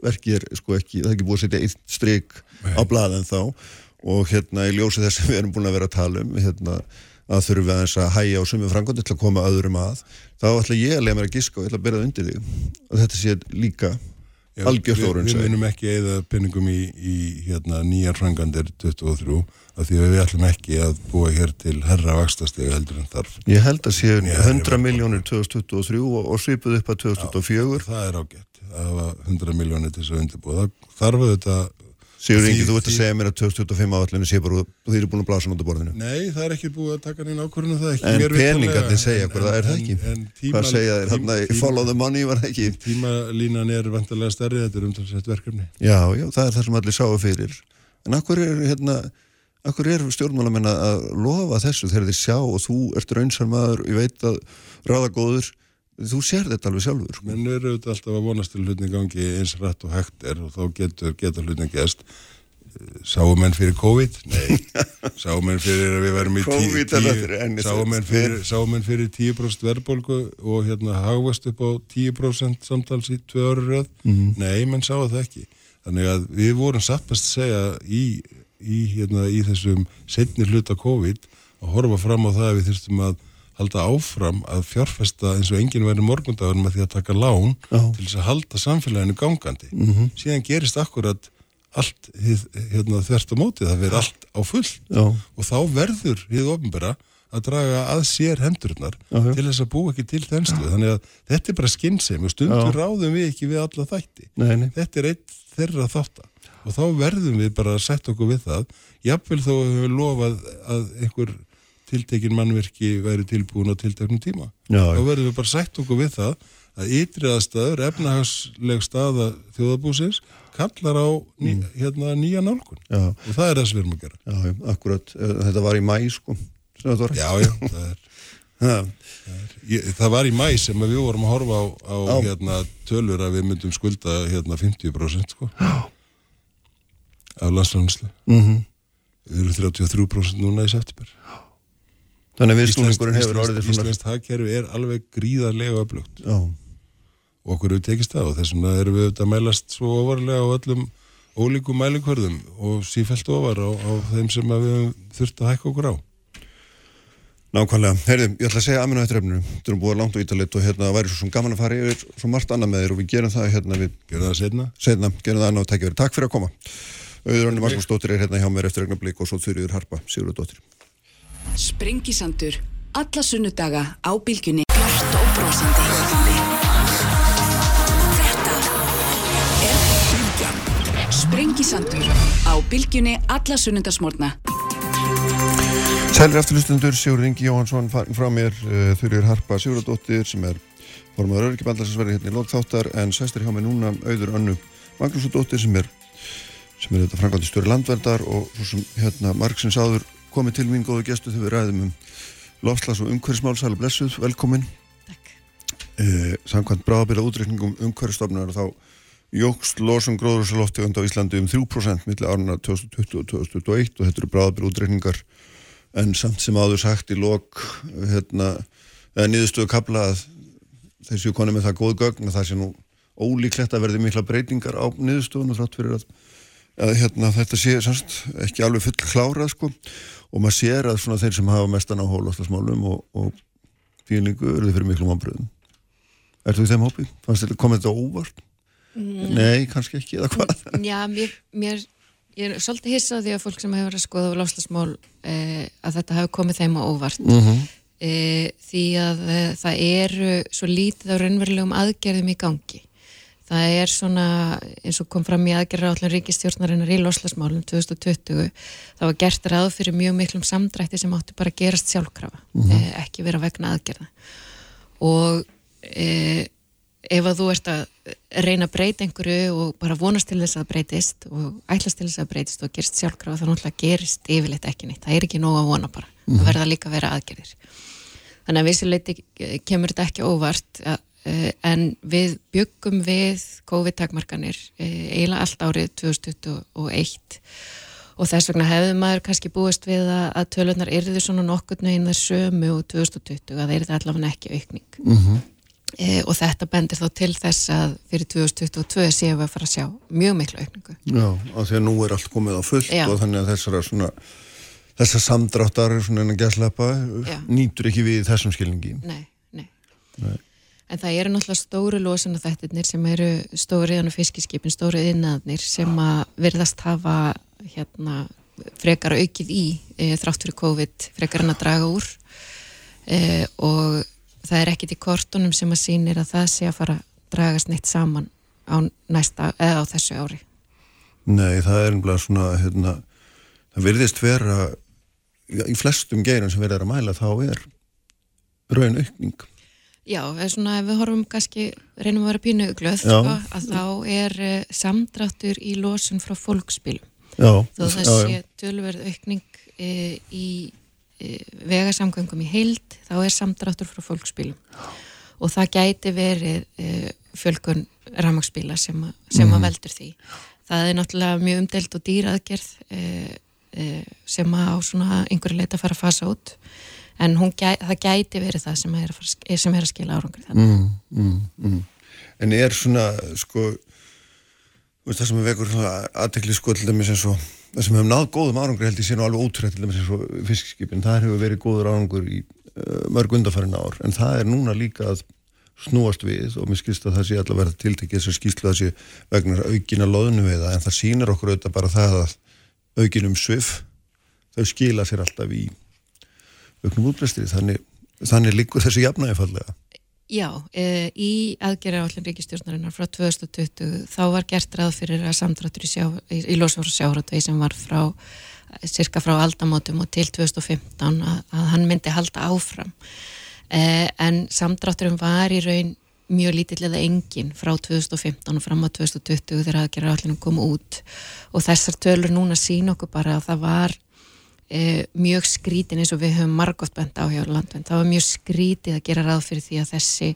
verkið er sko ekki, það er ekki búið að setja eitt stryk á blaðin þá. Og hérna í ljósi þess að við erum búin að vera að tala um hérna að þurfum við aðeins að hæja á sumum frangandi til að koma öðrum að þá ætla ég að lega mér að giska og ég ætla að byrja það undir þig. Og þetta sé líka algjörstórun Við munum ekki eða pinningum í, í hérna, nýjar frangandir 23 af því að við ætlum ekki að búa hér til herra vakstastega heldur en þarf. Ég held að séu 100 miljónir 2023 og, og svipuð upp að 2004 Já, Það er ágætt að hafa 100 miljónir til þess að undirbúa þarf auðvitað Sigur Ingi, þú ert að segja mér að 2025 áallinu sé bara og þið eru búin að blása náttúr borðinu. Nei, það er ekki búið að taka neina ákvörðinu það ekki. En peningarnir segja það er það ekki. En, en Hvað segja þeir? Hérna, follow the money var það ekki. Tímalínan er vantarlega stærri, þetta er umtalsett verkefni. Já, já, það er það sem allir sáu fyrir. En akkur er, hérna, akkur er stjórnmálamenn að lofa þessu þegar þið sjá og þú ert raunsarmadur, ég veit að ráða góður þú sér þetta alveg sjálfur. Menn eru auðvitað alltaf að vonast til hlutin gangi eins rætt og hægt er og þá getur, getur hlutin gæst sáum menn fyrir COVID? Nei. Sáum menn fyrir að við verum í tíu sáum menn fyrir, fyrir 10% verðbólgu og hérna hagvast upp á 10% samtals í tvö öru röð? Mm -hmm. nei, menn sáu það ekki. Þannig að við vorum sattast að segja í, í, hérna, í þessum setni hluta COVID að horfa fram á það að við þurftum að halda áfram að fjárfesta eins og enginn verður morgundagur með því að taka lán Já. til þess að halda samfélaginu gangandi. Mm -hmm. Síðan gerist akkurat allt hérna, þvert á móti, það verður allt á full Já. og þá verður við ofnbæra að draga að sér hendurnar Já. til þess að bú ekki til þennslu. Þannig að þetta er bara skinnsem og stundur ráðum við ekki við alla þætti. Nei, nei. Þetta er eitt þeirra þáttar og þá verðum við bara að setja okkur við það. Jáfnvel þó hefur við lofað að einhver tiltekin mannverki væri tilbúin á tilteknum tíma. Já, þá verðum við bara sætt okkur við það að ytriðastaður, efnahagsleg staða þjóðabúsins kallar á ný, mm. hérna, nýja nálgun já. og það er það sem við erum að gera. Já, akkurat, eh, þetta var í mæ sko. Já, já, það er, það, ég, það var í mæ sem við vorum að horfa á, á hérna, tölur að við myndum skulda hérna, 50% sko. af landslæðanslu. Mm -hmm. Við erum 33% núna í september. Já. Þannig að viðsnúningurinn hefur orðið svona... Íslandst hagkerfi er alveg gríðarlega öflugt. Já. Og okkur hefur tekist það og þessum að erum við auðvitað að mælast svo ofarlega á öllum ólíkum mælikvörðum og sífælt ofar á, á þeim sem við þurftum að hækka okkur á. Nákvæmlega. Herði, ég ætla að segja aðminu á þetta refninu. Þú erum búið langt og ítalit og hérna væri svo gaman að fara yfir svo margt annað með þér og við gerum það hérna við... Gerum það setna? Setna, gerum það annað og takk fyrir að koma. Auður Önni Magnúsdóttir er hérna hjá mér eftir regnablík og svo þurriður Harpa, Sigurðardóttir. Sprengisandur. Alla sunnudaga á bylgjunni. Bjart og brósandi. Þetta er bylgjan. Sprengisandur. Á bylgjunni alla sunnundasmórna. Sælir afturlustundur, Sigur Ingi Jóhansson farin frá mér, uh, þurriður Harpa, Sigurðardóttir sem er formadur öryggjabandalarsverði hérna í lokþáttar en sæstir hjá mig núna Auður Önnu Magnúsdóttir sem er sem er þetta frangandi stjóri landverðar og svo sem hérna Marksins áður komið til mín góðu gestu þegar við ræðum um lofslags og umhverfismál, sælu blessuð, velkomin. Takk. eh, Samkvæmt bráðabila útreikningum umhverfistofnunar þá jógst losum gróðursaloftegund á Íslandi um 3% millir áruna 2020 og 2021 og þetta eru bráðabila útreikningar en samt sem áður sagt í lok hérna, eða niðurstöðu kabla að þessu konu með það góð gögn að það sé nú ólíklegt að verði mikla breytingar á niðurstöðunum þrátt fyrir að, að hérna, þetta sé semst, ekki alveg full klárað sko og maður sér að svona þeir sem hafa mestan á hólástasmálum og, og fílingu eru fyrir miklum ámbröðum Ertu í þeim hópi? Fannst þetta komið þetta óvart? Mm. Nei, kannski ekki, eða hvað? Já, mér, mér ég er svolítið hissað því að fólk sem hefur að skoða á lofslagsmál eh, að þetta hefur komið þeim á óvart Mm -hmm. eh, því að eh, það eru svo lítið á raunverulegum aðgerðum í gangi það er svona eins og kom fram í aðgerðar allir ríkistjórnarinnar í lofslagsmálum 2020 það var gert ráð fyrir mjög miklum samdrætti sem áttu bara að gerast sjálfkrafa eh, ekki vera vegna aðgerða. Og eh, ef að þú ert að reyna að breyta einhverju og bara vonast til þess að breytist og ætlast til þess að breytist og gerist sjálfkrafa þá náttúrulega gerist yfirleitt ekki neitt. Það er ekki nóg að vona bara, það verða líka að vera aðgerðir. Þannig að vissuleiti kemur þetta ekki óvart að, en við byggum við COVID-takmarkanir uh, eiginlega allt árið 2021 og þess vegna hefði maður kannski búist við að, að tölunar yrðu svona nokkurnu einn þar sömu og 2020 að yrði allavega ekki aukning Mm -hmm. e, og þetta bendir þá til þess að fyrir 2022 séum við að fara að sjá mjög miklu aukningu. Já, af því að nú er allt komið á fullt Já. og þannig að þessara svona þessar samdráttar svona en að gæslepa Já. nýtur ekki við þessum skilningi Nei, nei. Nei. En það eru náttúrulega stóru losana þættirnir sem eru stóriðan og fiskiskipin, stóru innaðnir sem að virðast hafa hérna frekar aukið í e, þrátt fyrir COVID, frekar hann að draga úr. E, og það er ekkit í kortunum sem að sýnir að það sé að fara að dragast neitt saman á næsta, eða á þessu ári. Nei, það er einhverja svona hérna, það virðist vera í flestum geirum sem verður að mæla þá er raun aukning Já, svona ef við horfum kannski, reynum að vera pínu glöð, Já. sko, að þá er uh, samdráttur í losun frá fólksbílum. Já, Þó það sé tölverð aukning uh, í uh, vegasamgöngum í heild, þá er samdráttur frá fólksbílum. Og það gæti verið fjölkun ramagsbíla sem, að- sem Mhm. að veldur því. Það er náttúrulega mjög umdelt og dýraðgerð sem að á svona einhverju leita fara að fasa út. En gæ, það gæti verið það sem er að, að sem er að skila árangur mm, mm, mm. En er svona sko veist, það sem er vekur aðtekli sko til dæmis eins og það sem hefur náð góðum árangur held ég sé nú alveg ótrúið til dæmis eins og fiskskipin það hefur verið góður árangur í uh, mörg undarfærin ár. En það er núna líka að snúast við og mér skilst að það sé allavega tiltekið þess að skýslu það sé vegna aukina loðnu við það en það sýnir okkur auðvitað bara það að aukinum svif þau skila sér alltaf í auknum útblæstri. Þannig, þannig líkur þessi jafnægi fallega. Já, e, í aðgerra állin ríkistjórnarinnar frá 2020 þá var gert ráð fyrir að samdráttur í, í, í losfóru sjáratvegi sem var frá cirka frá aldamótum og til 2015 að, að hann myndi halda áfram. E, en samdrátturum var í raun mjög lítill eða engin frá 2015 og fram á 2020 þegar aðgerra allinum kom út. Og þessar tölur núna sín okkur bara að það var e, mjög skrítin eins og við höfum margótt bent á hjá landvend. Það var mjög skrítið að gera ráð fyrir því að þessi,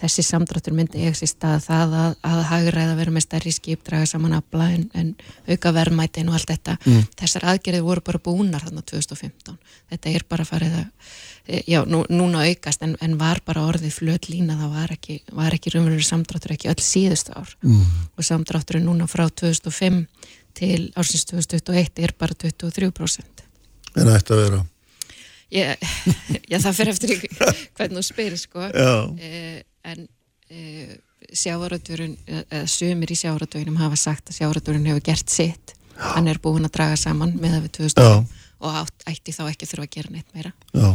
þessi samdráttur myndi eiga sér stað það að, að hagræða vera með stærri skip, draga saman afla en, en auka verðmætin og allt þetta. Þessar aðgerðið voru bara búnar þarna 2015. Þetta er bara farið að, e, já, nú, núna aukast en, en var bara orðið flöt lína, það var ekki, var ekki raunverulega samdráttur ekki öll síðustu ár. Mm. Og samdrátturinn núna frá 2005 til ársins 2021 er bara 23%. En ætti að vera. Ég, já, það fyrir eftir hvernig þú spyrir, sko. Já. Eh, en eh, sjávaröldurinn, eða sumir í sjávaröldurinnum hafa sagt að sjávaröldurinn hefur gert sitt. Hann er búin að draga saman með það við 2000 og átt, ætti þá ekki þurfa að gera neitt meira. Já.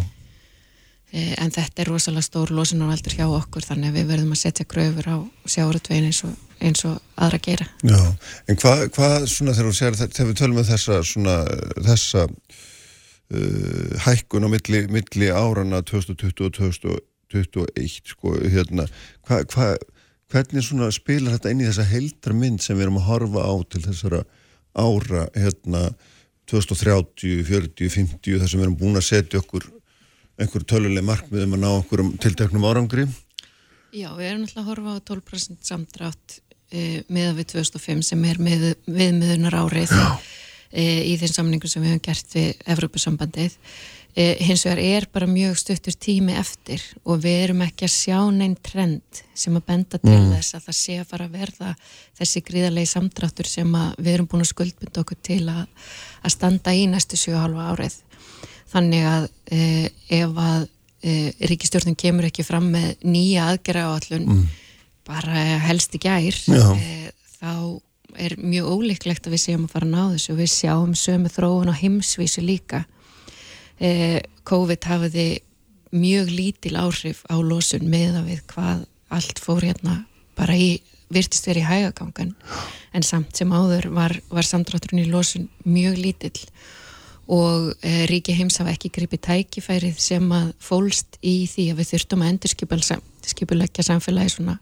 Eh, en þetta er rosalega stór losunarvaldur hjá okkur þannig að við verðum að setja gröfur á sjáratvegin eins, eins og aðra gera. Já, en hvað hva, svona þegar þú sér þegar við tölum með um þessa svona, þessa uh, hækkun á milli, milli árana 2020 og 2021 sko, hérna hva, hva, hvernig spilar þetta inn í þessa heildra mynd sem við erum að horfa á til þessara ára hérna 2030, 40, 50 þar sem við erum búin að setja okkur einhver töluleg markmið um að ná okkur um tilteknum árangri? Já, við erum alltaf að horfa á 12% samdrátt e, meða við 2005 sem er með, viðmiðunar árið e, í þeim samningum sem við hefum gert við Evrópusambandið. E, hins vegar er bara mjög stuttur tími eftir og við erum ekki að sjá neinn trend sem að benda til mm. þess að það sé að fara að verða þessi gríðarlegi samdráttur sem við erum búin að skuldbynda okkur til að, að standa í næstu 7,5 árið þannig að eh, ef að eh, ríkistjórnum kemur ekki fram með nýja aðgerra á allun mm. bara helst í gær eh, þá er mjög ólíklegt að við séum að fara að ná þessu. Og við sjáum sömu þróun á heimsvísu líka. Eh, COVID hafiði mjög lítil áhrif á losun með að við hvað allt fór hérna bara í virtist verið í hægagangan. En samt sem áður var, var samdrátturinn í losun mjög lítill. Og e, ríki heims hafa ekki gripið tækifærið sem að fólst í því að við þurftum að endurskipulegja samfélagi svona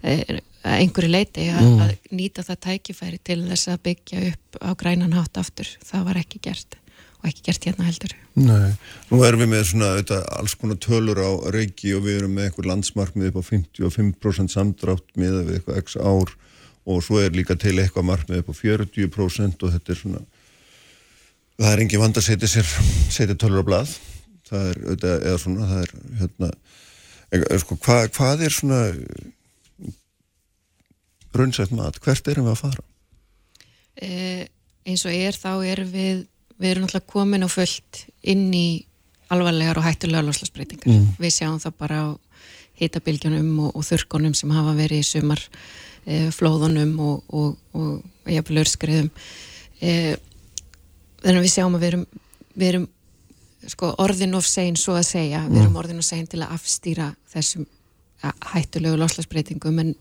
e, að einhverju leiti að, mm. að nýta það tækifæri til þess að byggja upp á grænan hátt aftur. Það var ekki gert og ekki gert hérna heldur. Nei, nú erum við með svona þetta, alls konar tölur á reiki og við erum með einhver landsmarkmið upp á 55% samdrátt með eitthvað x ár og svo er líka til eitthvað markmið upp á 40% og þetta er svona það er engin vand að setja sér setja tölur á blað það er, eða svona, það er hérna, sko, hvað, hvað er svona raunsætt mat, hvert erum við að fara? Eh, eins og er þá erum við við erum alltaf komin á fullt inn í alvarlegar og hættulega loslasbreytingar. Mm. Við sjáum það bara á hitabilgjunum og, og þurkonum sem hafa verið í sumar eh, flóðunum og, og, og jafnvel örskriðum eh, þannig að við sjáum að við erum, við erum sko, orðin of sein svo að segja við erum mm. orðin of sein til að afstýra þessum hættulegu loslasbreytingum en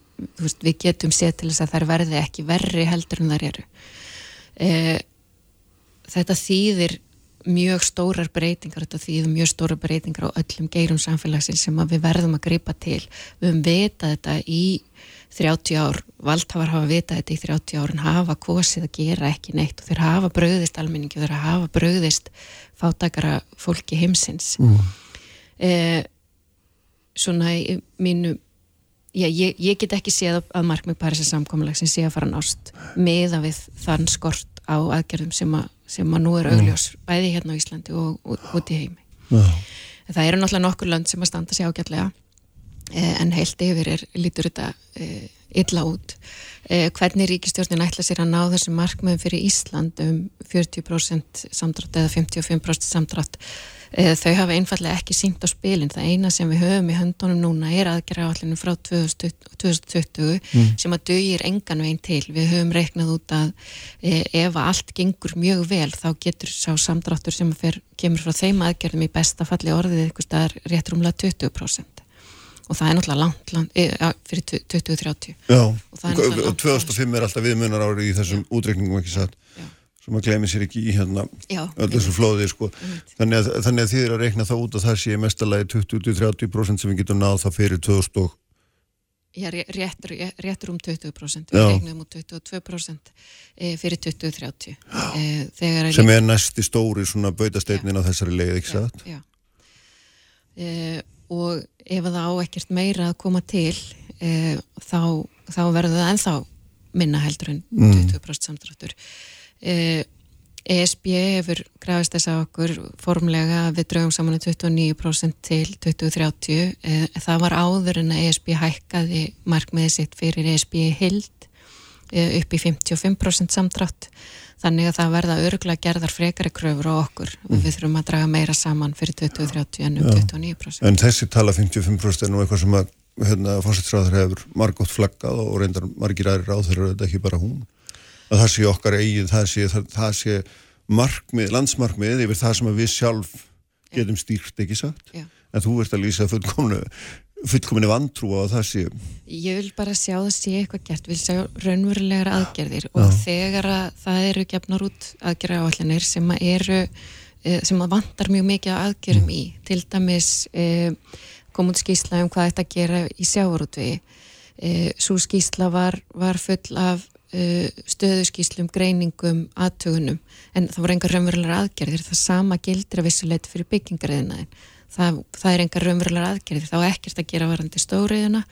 veist, við getum séð til þess að þær verði ekki verri heldur en þær eru. E, þetta þýðir mjög stórar breytingar þetta þýðir mjög stórar breytingar á öllum geirum samfélagsins sem við verðum að gripa til. Við höfum vitað þetta í 30 ár, valdhafar hafa vitað þetta í 30 ár en hafa kosið að gera ekki neitt og þeir hafa bröðist almenningi og þeir hafa bröðist fátakara fólki heimsins. Mm. eh, svona í mínu já, ég, ég get ekki séð að markmið Parísar samkominlag sem sé að fara nást meða við þann skort á aðgerðum sem að, sem að nú er augljós mm. bæði hérna á Íslandi og út í heimi mm. það eru náttúrulega nokkur lönd sem að standa sér ágætlega en heilt yfir er, lítur þetta eh, illa út. Eh, hvernig ríkistjórnin ætla sér að ná þessu markmiðum fyrir Ísland um 40% samdrátt eða 55% samdrátt þau hafa einfallega ekki sínt á spilin það eina sem við höfum í höndunum núna er aðgerra állinu frá 2020, 2020 mm. sem að dögir engan veginn til við höfum reiknað út að ef allt gengur mjög vel þá getur sá samdráttur sem fer, kemur frá þeim aðgerðum í besta falli orðið eitthvað staðar rétt rúmlega 20% og það er náttúrulega langt, langt ja, fyrir 2030 Já, og 2005 er alltaf viðmunar árið í þessum já. útreikningum ekki satt? Sem að glemir sér ekki í hérna öll þessu flóði sko. þannig, að, þannig að þið er að reikna það út að það sé mestalagi 20-30% sem við getum náð það fyrir 2000 og Já, réttur, réttur um 20% við reiknum um 22% e, fyrir 2030 e, sem er næsti stóri svona bautasteytnin á þessari leið, ekki satt? Já, já. E, og ef það á ekkert meira að koma til e, þá, þá verður það enþá minna heldur en 20% mm. samtráttur e, ESB hefur grafist þess að okkur formlega við draugum saman 29% til 2030 e, það var áður en að ESB hækkaði markmiðið sitt fyrir ESB hild e, upp í 55% samtrátt þannig að það verða öruglega gerðar frekari kröfur á okkur mm. við þurfum að draga meira saman fyrir 2030 en um 29%. En þessi tala 55% er nú eitthvað sem að hérna, fórsættisræður hefur margótt flaggað og reyndar margir aðri ráð þegar þetta ekki bara hún? að það sé okkar eigið, það sé, það, það sé markmið, landsmarkmið yfir það sem við sjálf getum stýrt ekki sagt, Já. en þú ert að lýsa fullkomnu fullkominu vantrú á sé Ég vil bara sjá það sé eitthvað gert, vil sjá raunverulegar aðgerðir. Og þegar að það eru gefnar út aðgerra áallinir sem að eru eh, sem að vantar mjög mikið að aðgerum í til dæmis eh, kom út skýsla um hvað þetta gera í sjávarútvegi. Eh, svo skýsla var, var full af eh, stöðuskýslum, greiningum aðtögunum, en það voru engar raunverulegar aðgerðir, það sama gildir að vissuleit fyrir byggingariðinaðin það, það er engar raunverulegar aðgerðir, þá er ekkert að gera varandi stóriðuna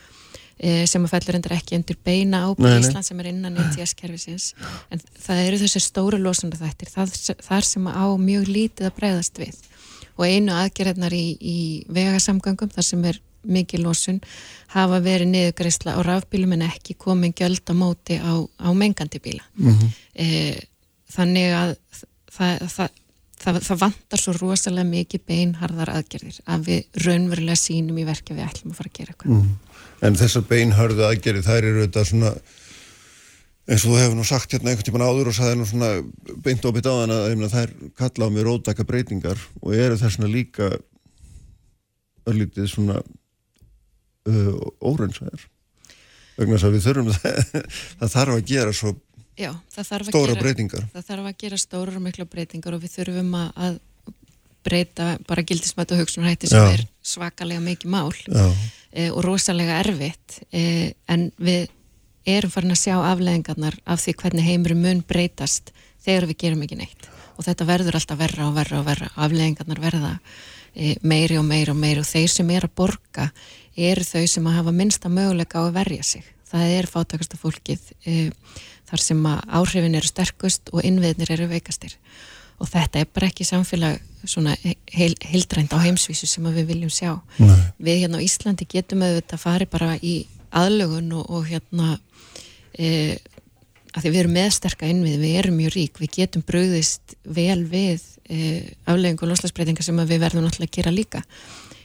eh, sem að fellur endur ekki undir beina nei. Ísland sem er innan ETS-kerfisins en það eru þessi stóru losunda þættir það, þar sem á mjög lítið að bregðast við. Og einu aðgerðnar í, í vegasamgöngum þar sem er mikið losun hafa verið niðurgreisla á rafbílum en ekki komin gjöld á móti á, á mengandi bíla. E, þannig að það, það, það, það vantar svo rosalega mikið beinharðar aðgerðir að við raunverulega sínum í verki að við ætlum að fara að gera eitthvað. En þessar beinhörðu aðgerið, þær eru þetta svona eins og þú hefur nú sagt hérna einhvern tíman áður og sagði nú svona beint beitt á þann að þær kalla á mér rótaka breytingar og eru þessna líka örlítið svona uh, órensæðar vegna þess að við þurfum það, það þarf að gera svo Já, það þarf að stóra gera breytingar. það þarf að gera stórar og mikla breytingar og við þurfum að, að breyta bara gildismætt og hugsunarhætti sem Já. er svakalega mikið mál e, og rosalega erfitt e, en við erum farin að sjá afleðingarnar af því hvernig heimurum mun breytast þegar við gerum ekki neitt. Og þetta verður alltaf verra og verra og verra. Afleðingarnar verða e, meiri og meiri og meiri og þeir sem er að borga eru þau sem að hafa minnsta möguleika á að verja sig. Það er fátakasta fólkið e, þar sem að áhrifin eru sterkust og innviðnir eru veikastir. Og þetta er bara ekki samfélag svona heil, heildrænt á heimsvísu sem að við viljum sjá. Nei. við hérna á Íslandi getum auðvitað farið bara í aðlögun og, og hérna e, að því við erum meðsterka innvið, við erum mjög rík við getum brugðist vel við e, afleggingu og loslasbreytingar sem að við verðum náttúrulega að gera líka.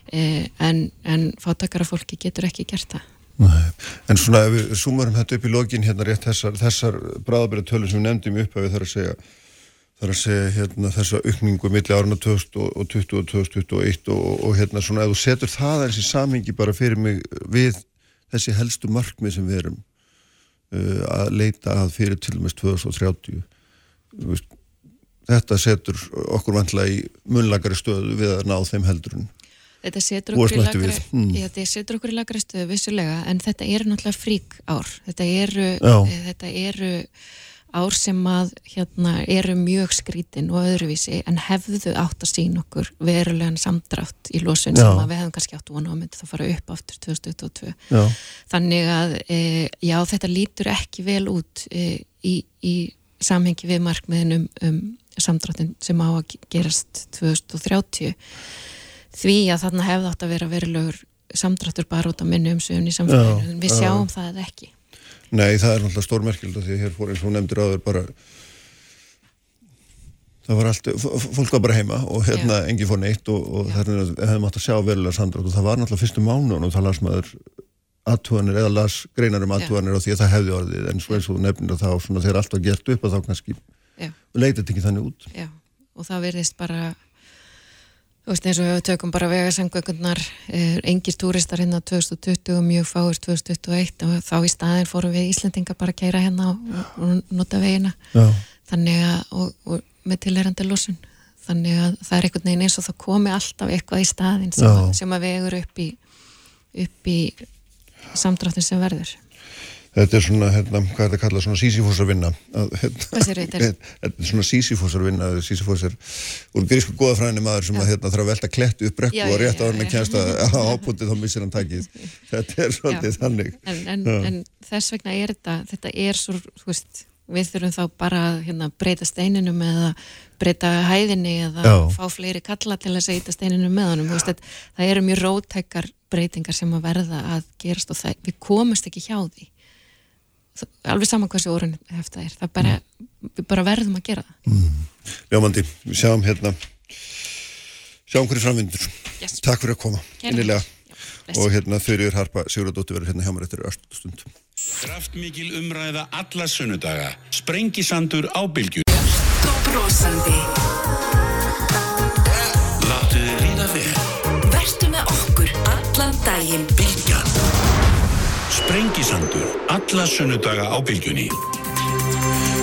E, en, en fátakara fólki getur ekki gert það Nei. En svona ef við súmarum þetta upp í lokin hérna rétt þessar, þessar bráðabæra tölur sem við nefndum upp að við þarf að segja þarf að segja hérna þessa aukningu milli áruna 2020 og 2021 og, og hérna svona ef þú setur það eins í samingi bara fyrir mig við þessi helstu markmið sem við erum uh, að leita að fyrir til og með 2030 Þú veist, þetta setur okkur vantlega í munlagari stöðu við að ná þeim heldurinn Þetta setur Og okkur, í við, mm. já, þetta setur okkur í lagri stöðu vissulega en þetta eru náttúrulega frík ár þetta eru, Já. e, þetta eru ár sem að hérna, eru mjög skrítin og öðruvísi en hefðu átt að sína okkur verulegan samdrátt í losun Já. sem að við hefum kannski átt vona á að myndi það fara upp aftur 2022 Já, þannig að e, já þetta lítur ekki vel út e, í, í samhengi við markmiðin um, um samdráttin sem á að gerast 2030 því að þarna hefði átt að vera verulegur samdráttur bara út á minni umsögun í samfélaginu, Já, við já. sjáum það ekki Nei, það er náttúrulega stórmerkild því að hér fór eins og nefndir áður bara það var allt, fólk var bara heima og hérna Já. engi fór neitt og, og Já. það er hefðum átt að sjá verulega sandrátt og það var náttúrulega fyrstu mánu og það las maður aðtúanir eða las greinar um aðtúanir og því að það hefði orðið en svo eins og að þá svona þegar allt var gert upp að þá kannski Já. leitið ekki þannig út já, og það verðist bara þú veist eins og við tökum bara vegasangökunnar engir túristar hérna 2020 og mjög fáir 2021 og þá í staðin fórum við Íslendingar bara að keira hérna og, og nota vegina. Að, og, og með tilherandi losun. Þannig að það er einhvern veginn eins og það komi alltaf eitthvað í staðin sem, sem að vegur upp í upp í samdráttin sem verður þetta er svona, hérna, hvað er þetta að kalla svona sísifósar vinna að, hérna, Hvað segirðu, þetta er- svona sísifósar vinna sísifós er úr grísku góðafræðinu maður sem að hérna, þarf að velta klettu upp brekku Já, og rétt á hann að já. kjænst að ábútið þá missir hann takið. Þetta er svolítið Já. þannig. En, en, en þess vegna er þetta þetta er svo, þú veist við þurfum þá bara að hérna, breyta steininum eða breyta hæðinni eða Já. fá fleiri kalla til að segja steininum með honum, veist, það eru mjög rótækar breytingar sem að verða að gerast og það, við komumst ekki hjá því alveg saman hversu orðin hefta er, það bara við bara verðum að gera það Ljómandi, við sjáum hérna sjáum hverju framvindur Yes. Takk fyrir að koma, Kærar innilega þakkir. Já, og hérna Þurriður Harpa Sigurðardóttir verður hérna hjá mér eftir öll stund Kraftmikil umræða alla sunnudaga. Sprengisandur á bylgjum. Bjart og brosandi. Láttu þið líða vel. Vertu með okkur allan daginn. Bylgjan. Sprengisandur. Alla sunnudaga á bylgjunni.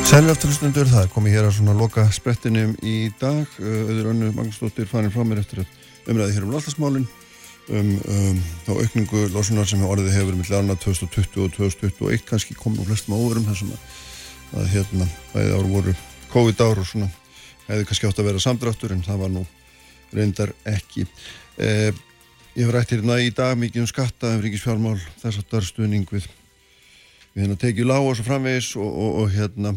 Sælir afturlustundur, það er komið hér að svona loka sprettinum í dag. Auður önnu Magnúsdóttir farin frá mér eftir að umræði hér um loftasmálinn um, um þá aukningu losunar sem orðið hefur millir annað 2020 og 2021 kannski komið á flestum áverum þessum að, að hérna bæði ár voru COVID ár og svona hefði kannski átt að vera samdráttur en það var nú reyndar ekki. Eh, ég hef rætt hérna í dag mikið um skatta um ríkisfjármál þess að það er stuðning við við hérna tekið lág og svo framvegis og, og, og hérna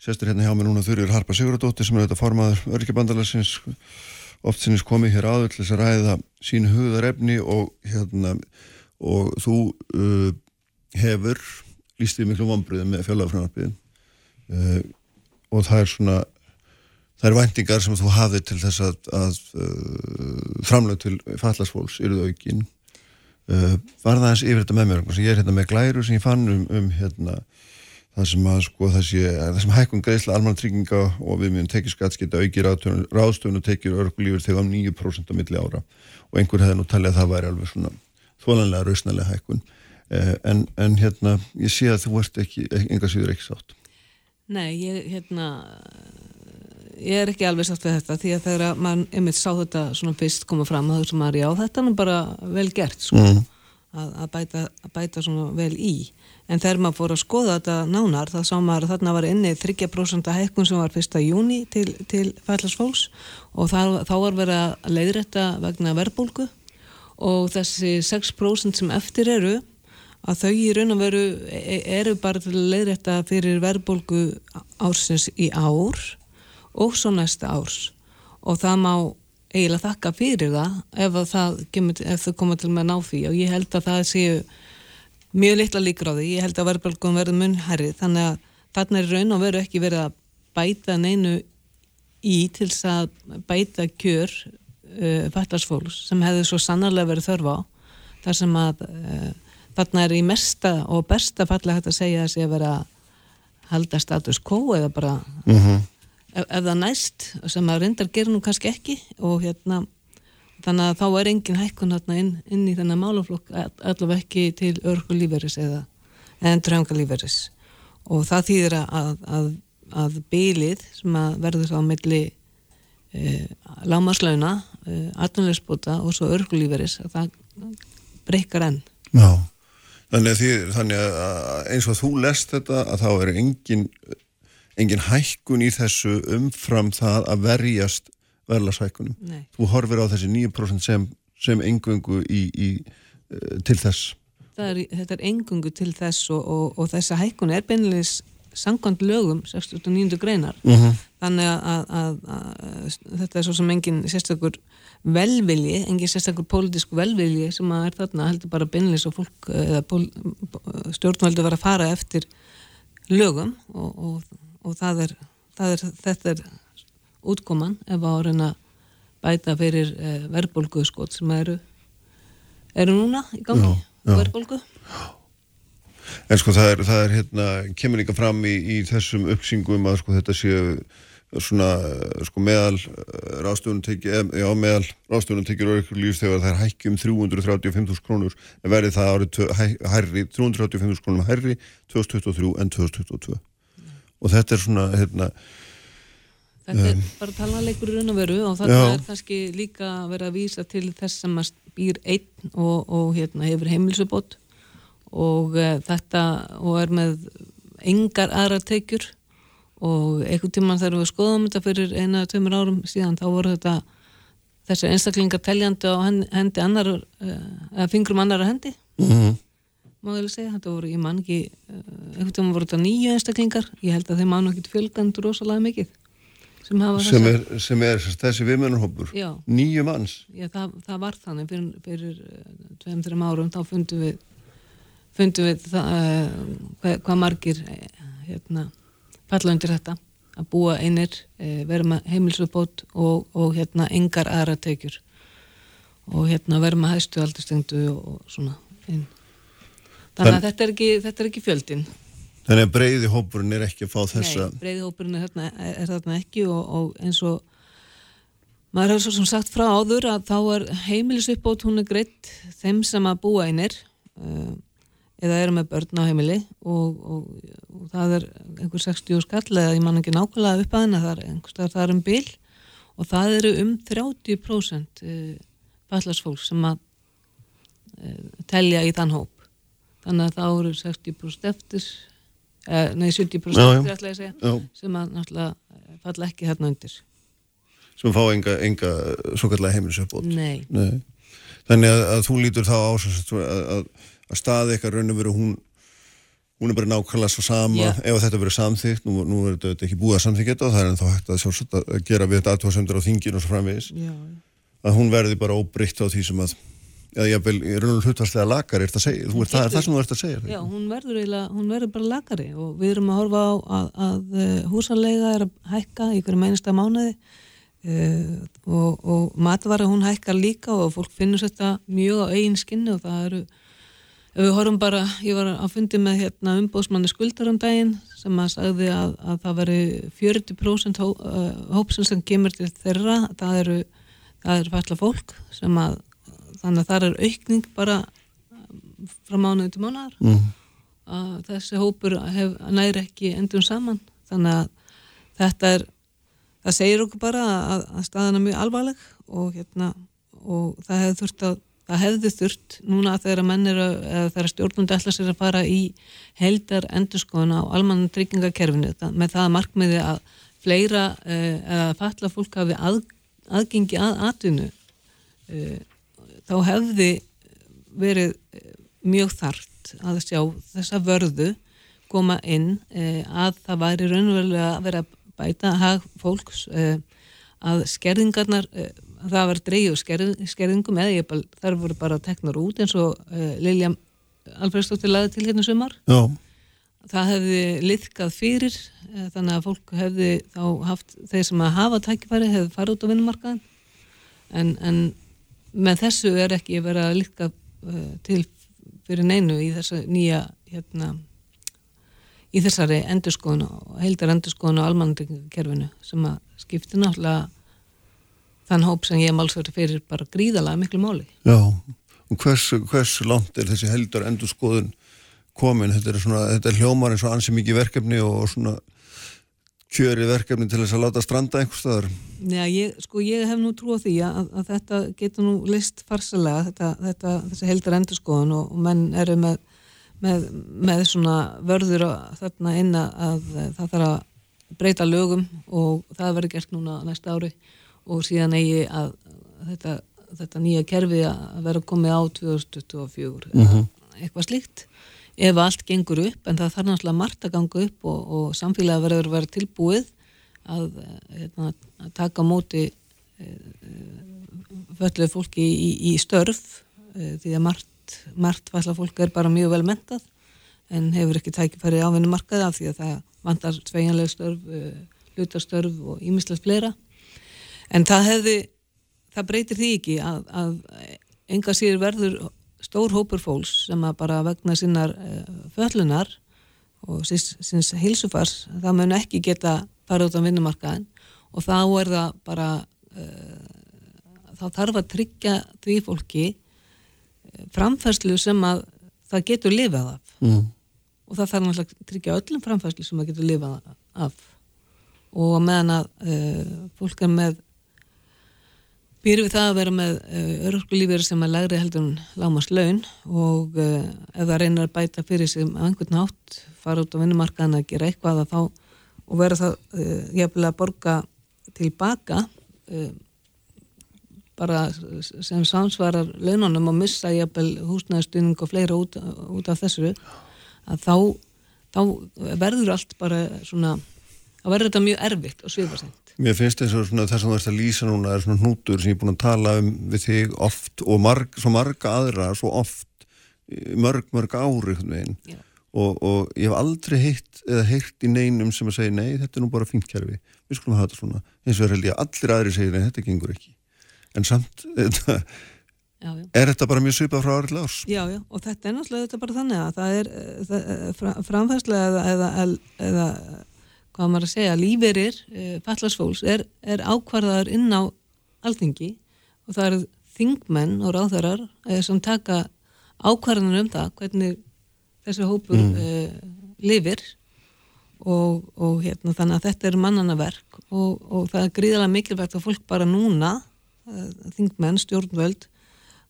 sestur hérna hjá mér núna þurfir Harpa Sigurðardóttir sem er þetta formaður örkjabandalagsins oft sinnis komið hér til þess að ræða sín hugðarefni og hérna og þú uh, hefur líst við miklu vonbröðum með fjölagafrænarpiðin uh, og það er svona það er væntingar sem þú hafið til þess að, að uh, framlega til fallasfólks yfir aukin uh, var það eins yfir þetta með mér ég er hérna með glæru sem ég fann um, um hérna það sem að sko það sé, það sem hækkun greiðsla almanna trygginga og við mjögum tekið skatt geta auki ráðstöfun og tekið örgulífur þegar um 9% á milli ára. Og einhver hefði nú talið að það væri alveg svona þólanlega rausnalega hækkun. Eh, en, en hérna ég sé að þú ert ekki, enga síður ekki sátt. Nei, ég hérna ég er ekki alveg sátt við þetta því að þegar mann einmitt sá þetta svona fyrst koma fram þá sem maður já, þetta er bara vel gert sko, mm. að, að, bæta, að bæta svona vel í en þegar maður fór að skoða þetta nánar þá sá maður að þarna var inni 3% hækkun sem var 1. júni til, til fællarsfólks og það, þá var verið að leiðrætta vegna verbulgu og þessi 6% sem eftir eru að þau í raun og veru e, eru bara til að leiðrætta fyrir verbulgu ársins í ár og svo næsta árs. Og það má eiginlega þakka fyrir það ef, það þau koma til með ná því. Og ég held að það séu mjög litla líkur á því, ég held að verðbálgum verður munnherri þannig að þarna er raun og veru ekki verið að bæta neinu í til þess að bæta kjör uh, fallarsfólks sem hefði svo sannarlega verið þörf á. Þar sem að uh, þarna er í mesta og besta falla hægt að segja að sé að vera að halda status quo eða bara mm -hmm. Ef, ef það næst sem að reyndar gerir nú kannski ekki og hérna þannig að þá er engin hækkun hérna inn, inn í þennan málaflokk allavega ekki til örgu líferis eða endurhanga líferis og það þýðir að, að, að bylið sem að verður þá melli e, lámaslauna e, atvinnulegsbúta og svo örgu líferis að það breykar enn. Já, þannig að, því, þannig að eins og þú lest þetta að þá er engin engin hækkun í þessu umfram það að verjast verðlarsækunum. Þú horfir á þessi 9% sem, sem engungu í, í, uh, til þess. Er, þetta er engungu til þess og, og, og þessa hækkun er beinleis sangkvæmt lögum 69. greinar uh -huh. þannig að, að, að, að þetta er svo sem engin sérstakur velvilji, engin sérstakur pólitísk velvilji sem að er þarna heldur bara beinleis og fólk eða stjórnvöldu var að fara eftir lögum og, og það er, það er þetta er útkoman ef að reyna bæta fyrir eh, verðbólgu skot sem eru eru núna í gangi já, já. verðbólgu En sko það er, það er hérna, kemur líka fram í, í þessum uppsingum að sko þetta séu svona sko meðal ráðstöfunum tekið, já meðal ráðstöfunum tekið örkur lífs þegar það er hækkjum 335.000 krónur en verði það árið hærri, 335.000 krónum hærri 2023 en 2022 mm. Og þetta er svona hérna Þetta er um, bara talanleikur raun og veru og þetta er kannski líka verið að vísa til þess sem að býr einn og, og hérna, hefur heimilsubot og uh, þetta og er með engar aðra tekjur. Og einhvern tíman þegar við skoðum þetta fyrir eina tveimur árum. Síðan þá voru þetta þessi einstaklingar teljandi á hendi annar uh, eða fingrum annar hendi. Mm -hmm. Ég vel segja, þetta voru, ég man ekki uh, einhvern tíman voru þetta nýju einstaklingar. Ég held að þeim mánu ekki fjölgandur rosalega mikið sem, sem er, sem er þessi viðmennarhópur nýju manns. Já, það, það var þannig fyrir, fyrir eh, tveim, þreim árum. Þá fundum við fundum við það, uh, hvað, hvað margir uh, hérna, falla undir þetta. Að búa einir, vera með heimilsupbót og, og hérna engar aðra tekjur. Og hérna vera með hæstu aldurstengdu og, og svona. Inn þannig að þetta er ekki, þetta er ekki fjöldin Þannig að breyði hópurinn er ekki að fá þessa Nei, breyði hópurinn er, þarna, er þarna ekki og, og eins og maður hefur svo sem sagt frá áður að þá er heimilisuppbót hún er greitt þeim sem að búa einir uh, eða eru með börn á heimili og, og, og það er einhver 60 skall eða ég man ekki nákvæmlega upp að henni það er einhverstað það er um bil og það eru um 30% fallarsfólk sem að uh, telja í þann hóp þannig að það eru 60% eftir eh, nei 70% Já, eftir ætla ég að segja Já. sem að náttúrulega falla ekki hérna undir. Sem fá enga, enga svo kallega heimilisöfbót Nei, Nei. Þannig að, að þú lítur þá á sem sagt, að, að, að staði eitthvað raun og veru hún hún er bara nákvæmlega svo sama Já. ef þetta verið samþygt, nú, nú er þetta ekki búið að samþykja þetta og það er ennþá hægt að, sjálfsagt að gera við þetta aðtóðsendur á þingin og svo framvegis. Já, að hún verði bara óbreytt á því sem að eða ég vil, í raun og hlutvarslega lakar er þetta að segja, er, það er það sem þú ert að segja já, hún verður eiginlega, hún verður bara lakari og við erum að horfa á að, að eh, húsaleiga er að hækka í hverju meinista mánuði uh, og, og matvara hún hækkar líka og fólk finnur þetta mjög á eigin skinni og það eru við horfum bara, ég var að fundi með hérna umbóðsmanni skuldar um daginn sem að sagði að, að það veri 40% hó, uh, hópsins sem kemur til þeirra, það eru það er falla fólk sem að þannig að það er aukning bara frá mánuði til mánuðar mm. að þessi hópur hef, næri ekki endur saman þannig að þetta er það segir okkur bara að, að staðan er mjög alvarleg og hérna og það hefði þurft að það hefði þurft núna þegar menn eru eða þegar stjórnundi ætla sér að fara í heldar endurskoðun á almanna tryggingakerfinu með það að markmiði að fleira eh, eða falla fólk hafi að, aðgengi að atvinnu eh, þá hefði verið eh, mjög þart að sjá þessa vörðu koma inn eh, að það væri raunverulega að vera bæta hag fólks eh, að skerðingarnar eh, það var dreigð skerð, skerðingum eða ég þar voru bara teknar út eins og eh, Lilja Alfredsdóttir laði til hérna sumar. Já, það hefði liðkað fyrir eh, þannig að fólk hefði þá haft þeir sem að hafa tækifæri hefði farið út á vinnumarkaðin en, en með þessu er ekki verið að liðka uh, til fyrir neinu í þessu nýja hérna í þessari endurskoðun og heildar endurskoðun á almannandringakerfinu sem að skipti náttúrulega þann hóp sem ég málsverði fyrir bara gríðalega miklu máli. já og hversu, hversu langt er þessi heldar endurskoðun komin, þetta er svona þetta er hljómar eins og ansi mikið verkefni og svona kjöri verkefni til þess að láta stranda einhver staðar? Já, ég, sko, ég hef nú trú á því að, að þetta getur nú list farsalega, þetta, þetta, þessi heldar endurskoðun og, og menn eru með, með, með svona vörður að, þarna inn að, að það þarf að breyta lögum og það verður gert núna næsta ári og síðan eigi að þetta, þetta nýja kerfi að vera komið á 2024 eða eitthvað slíkt ef allt gengur upp en það þarf náttúrulega margt að ganga upp og, og samfélagi verður að vera tilbúið að, hérna, að taka móti fölluð fólki í, í störf eh, því að margt, margt falla fólk er bara mjög vel mentað en hefur ekki tækifæri ávinni markaði af því að það vantar sveianlega störf, eh, hlutarstörf og ímislegt fleira. En það hefði það breytir því ekki að, að enga sér verður stór hópur fólks sem að bara vegna sinnar uh, föllunar og síns hilsufars það mun ekki geta fara út á vinnumarkaðin og þá er það bara uh, þá þarf að tryggja því fólki uh, framfærslu sem að það getur lifað af mm. og það þarf náttúrulega að tryggja öllum framfærslu sem það getur lifað af og meðan að fólk er með býr við það að vera með uh, örgulífur sem er lægri heldur en lámast laun og uh, ef það reynir að bæta fyrir sig á einhvern nátt fara út á vinnumarkaðan að gera eitthvað að þá og vera það uh, jafnvel að borga tilbaka bara sem samsvarar laununum og missa jafnvel húsnæðastuðning og fleira út, út af þessu að þá, þá verður allt bara svona þá verður þetta mjög erfitt og svifarsend Mér finnst þess að það sem þú ert að lýsa núna er svona hnútur sem ég er búin að tala um við þig oft og marg, svo marga aðra svo oft, í mörg, mörg ári og, og ég hef aldrei heitt eða heirt í neinum sem að segja nei, þetta er nú bara fínt kerfi. Við skulum hafa þetta svona, eins og held ég að allir aðri segja nei, þetta gengur ekki. En samt þetta, já, já. Er þetta bara mjög svipað frá árið til árs? Já, já, og þetta er náttúrulega þetta bara þannig að það er eh, það, eh, fra- framfærsla eða, eða, eða, eða hvað á maður að segja, líferir eh, fallarsfólks er, er ákvarðaður inn á alþingi og það eru þingmenn og ráðherrar eh, sem taka ákvarðanur um það hvernig þessi hópur mm. lifir og, og hérna, þannig að þetta er mannana verk og, og það er gríðalega mikilvægt að fólk bara núna eh, þingmenn, stjórnvöld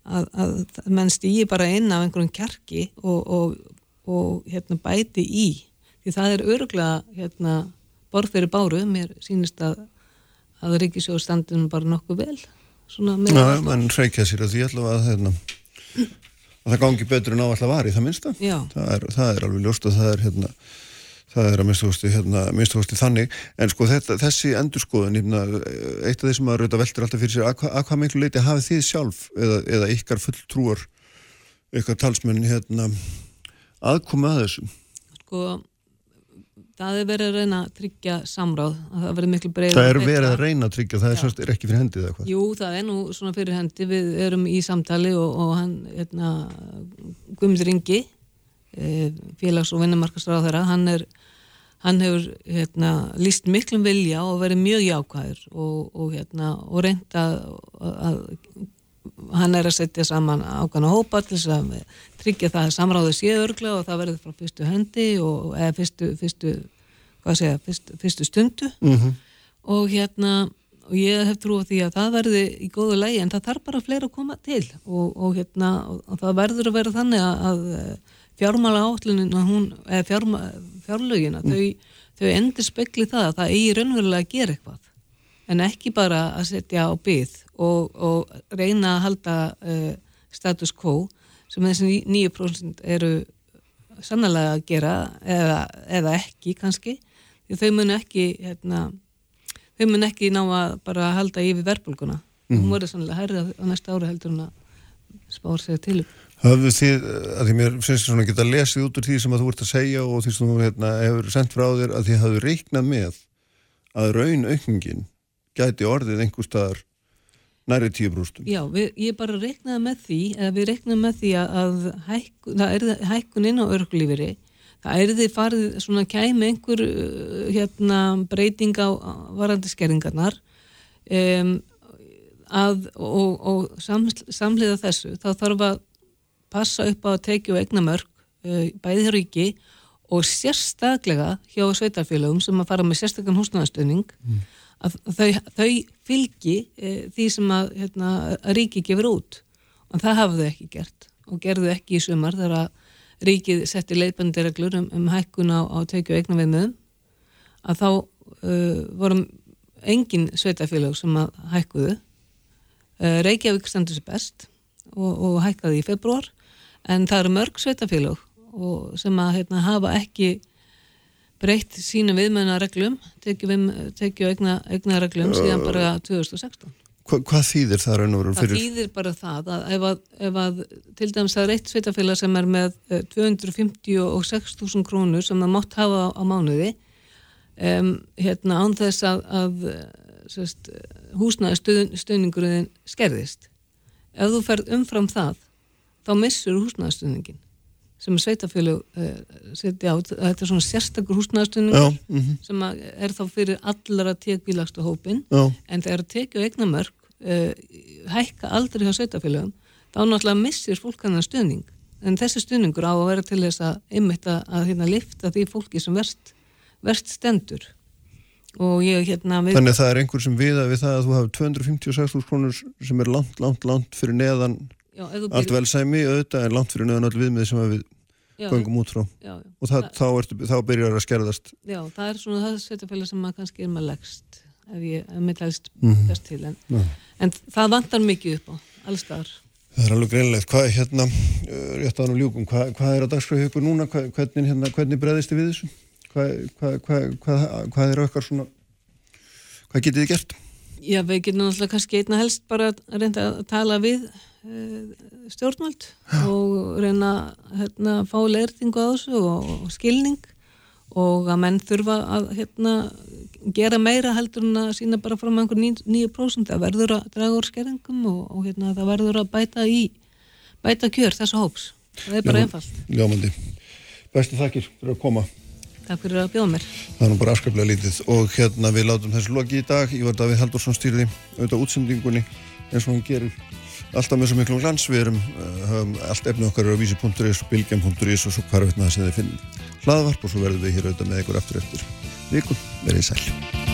að, að menn stýji bara inn af einhverjum kjarki og, og, og hérna, bæti í því það er öruglega hérna, borð fyrir báru, mér sýnist að að Ríkisjóð standum bara nokkuð vel svona með Já, mann reykja sér að því allavega að, hérna, að það gangi betur en á alltaf var í það minnsta. Það er, það er alveg ljóst að það er hérna, það er að minnstu kosti hérna, þannig, en sko þetta, þessi endurskoðun, hérna, eitt af því sem að rauta veldur alltaf fyrir sér, að, að hvað miklu leiti hafið þið sjálf eða, eða ykkar fulltrúar ykkar talsmenn hérna aðkoma að þessu? Sko það er verið að reyna að tryggja samráð að það verið miklu breyð það er verið að reyna að tryggja, það er, er ekki fyrir hvað Jú, það er nú svona fyrir hendi. Við erum í samtali og, og hann hérna, Guðmundur Ingi eh, félags- og vinnumarkastráð þeirra hann er hann hefur hérna, líst miklum vilja og verið mjög jákvæður og, og, hérna, og reynda að, að hann er að setja saman ákvæmna hópa til þess að tryggja það að samráðu sé örglega og það verður frá fyrstu hendi og eða fyrstu, fyrstu, hvað segja, fyrstu, fyrstu stundu. Mm og hérna og ég hef trú á því að það verði í góðu lægi en það þarf bara fleira að koma til. Og, og hérna og, og það verður að vera þannig að, að fjármála áallunin hún, eða fjárma, fjárlögin að þau, þau endur spekli það að það eigi raunverulega að gera eitthvað. En ekki bara að setja á byð og, og reyna að halda uh, status quo sem þessi ní- 9% eru sannlega að gera eða, eða ekki kannski. Því þau munu ekki hérna, þau mun ekki ná að bara halda yfir verbulguna mm. hún voru sannlega hærra á næsta ári heldur hún að spár sig til. Upp Höfðu þið, að því mér finnst svona geta lesið út úr því sem að þú ert að segja og því sem þú hérna, hefur sendt frá þér að þið hafðu reiknað með að raunaukningin gæti orðið einhver staðar næri tíu brústum. Já, við, ég bara reiknaði með því eða við reiknaði með því að, að hækkun, það er hækkun inn á örglífiri það er því farið svona kæmi einhver uh, hérna breyting á varandi skerringarnar um, að, og, og sam, samhliða þessu þá þarf að passa upp á að tekja og egna mörg uh, bæði hjá ríki og sérstaklega hjá sveitarfélögum sem að fara með sérstakann húsnæðastöðning að þau, þau fylgi e, því sem að, hérna, að ríki gefur út. Og það hafa þau ekki gert og gerðu ekki í sumar þegar að ríkið setti leifbandireglur um, um hækkun á, á tekju eigna viðmiðum að þá uh, vorum engin sveitafélag sem að hækkuðu. Uh, Reykjavík stendur sér best og, og hækkaði í februar en það eru mörg sveitafélag sem að hérna, hafa ekki breytt sínu viðmöðnareglum tekju, við, tekju eigna, síðan bara 2016 Hva, hvað þýðir það raun og veru Það fyrir? þýðir bara það að ef að, ef að til dæmis það er eitt sveitafélag sem er með eh, 256.000 krónur sem það mátt hafa á, mánuði um, hérna án þess að, að stuð, stuðningurinn skerðist. Ef þú ferð umfram það, þá missur húsnaðastuðningin sem sveitafélag uh, setja á, þetta er svona sérstakur húsnaðastuðningur Já, mhm. sem að er þá fyrir allara tekbílagstu hópin Já, en þegar tekið og eignamörk uh, hækka aldrei hjá sveitafélagum þá náttúrulega missir fólk hann stuðning. En þessi stuðningur á að vera til þess að einmitt að, að hérna, lifta því fólki sem verst, verst stendur. Og ég hérna við, þannig að það er einhver sem viða við það að þú hafi 256.000 krónur sem er langt, langt, langt fyrir neðan já, allt býr- velsæmi auðvitað en langt fyrir neðan öll viðmið sem við já, göngum út frá já, já. og það, þá, ertu, þá byrjar að skerðast já, það er svona það sveitafélag sem maður kannski er með leggst ef ég, ef mér telst Mhm. best til en, Já. en það vantar mikið upp á allstaðar Það er alveg greinlegt. Hvað er hérna, uh, rétt á hann ljúkum, hvað, hvað er á dagskrafið ykkur núna? Hvað, hvernig, hérna, hvernig breðist þið við þessu? Hvað, hvað er okkar svona, hvað getið þið gert? Já, við getum náttúrulega kannski einna helst bara að reynda að tala við uh, stjórnvöld og reyna hérna, að fá leirtingu á þessu og, og skilning og að menn þurfa að hérna, gera meira heldur en að sína bara fram einhver 9% það verður að draga úr skerðingum og, og hérna, það verður að bæta í bæta kjör þessa hóps það er bara Já, einfalt Ljómandi. Bestu þakkir fyrir að koma. Takk fyrir að bjóða mér Það er nú bara afskaplega lítið og hérna við látum þessu loki í dag. Ívar Davíð Haldursson stýrði auðvitað útsendingunni eins og hann gerir alltaf með svo miklu glans. Við erum, uh, höfum allt efni okkar á vísi.is og bilgjum.is og svo hvar veitna það sem þið finnum hlaðvarp og svo verðum við hér auðvitað með ykkur aftur eftir vikun. Verðið sæl.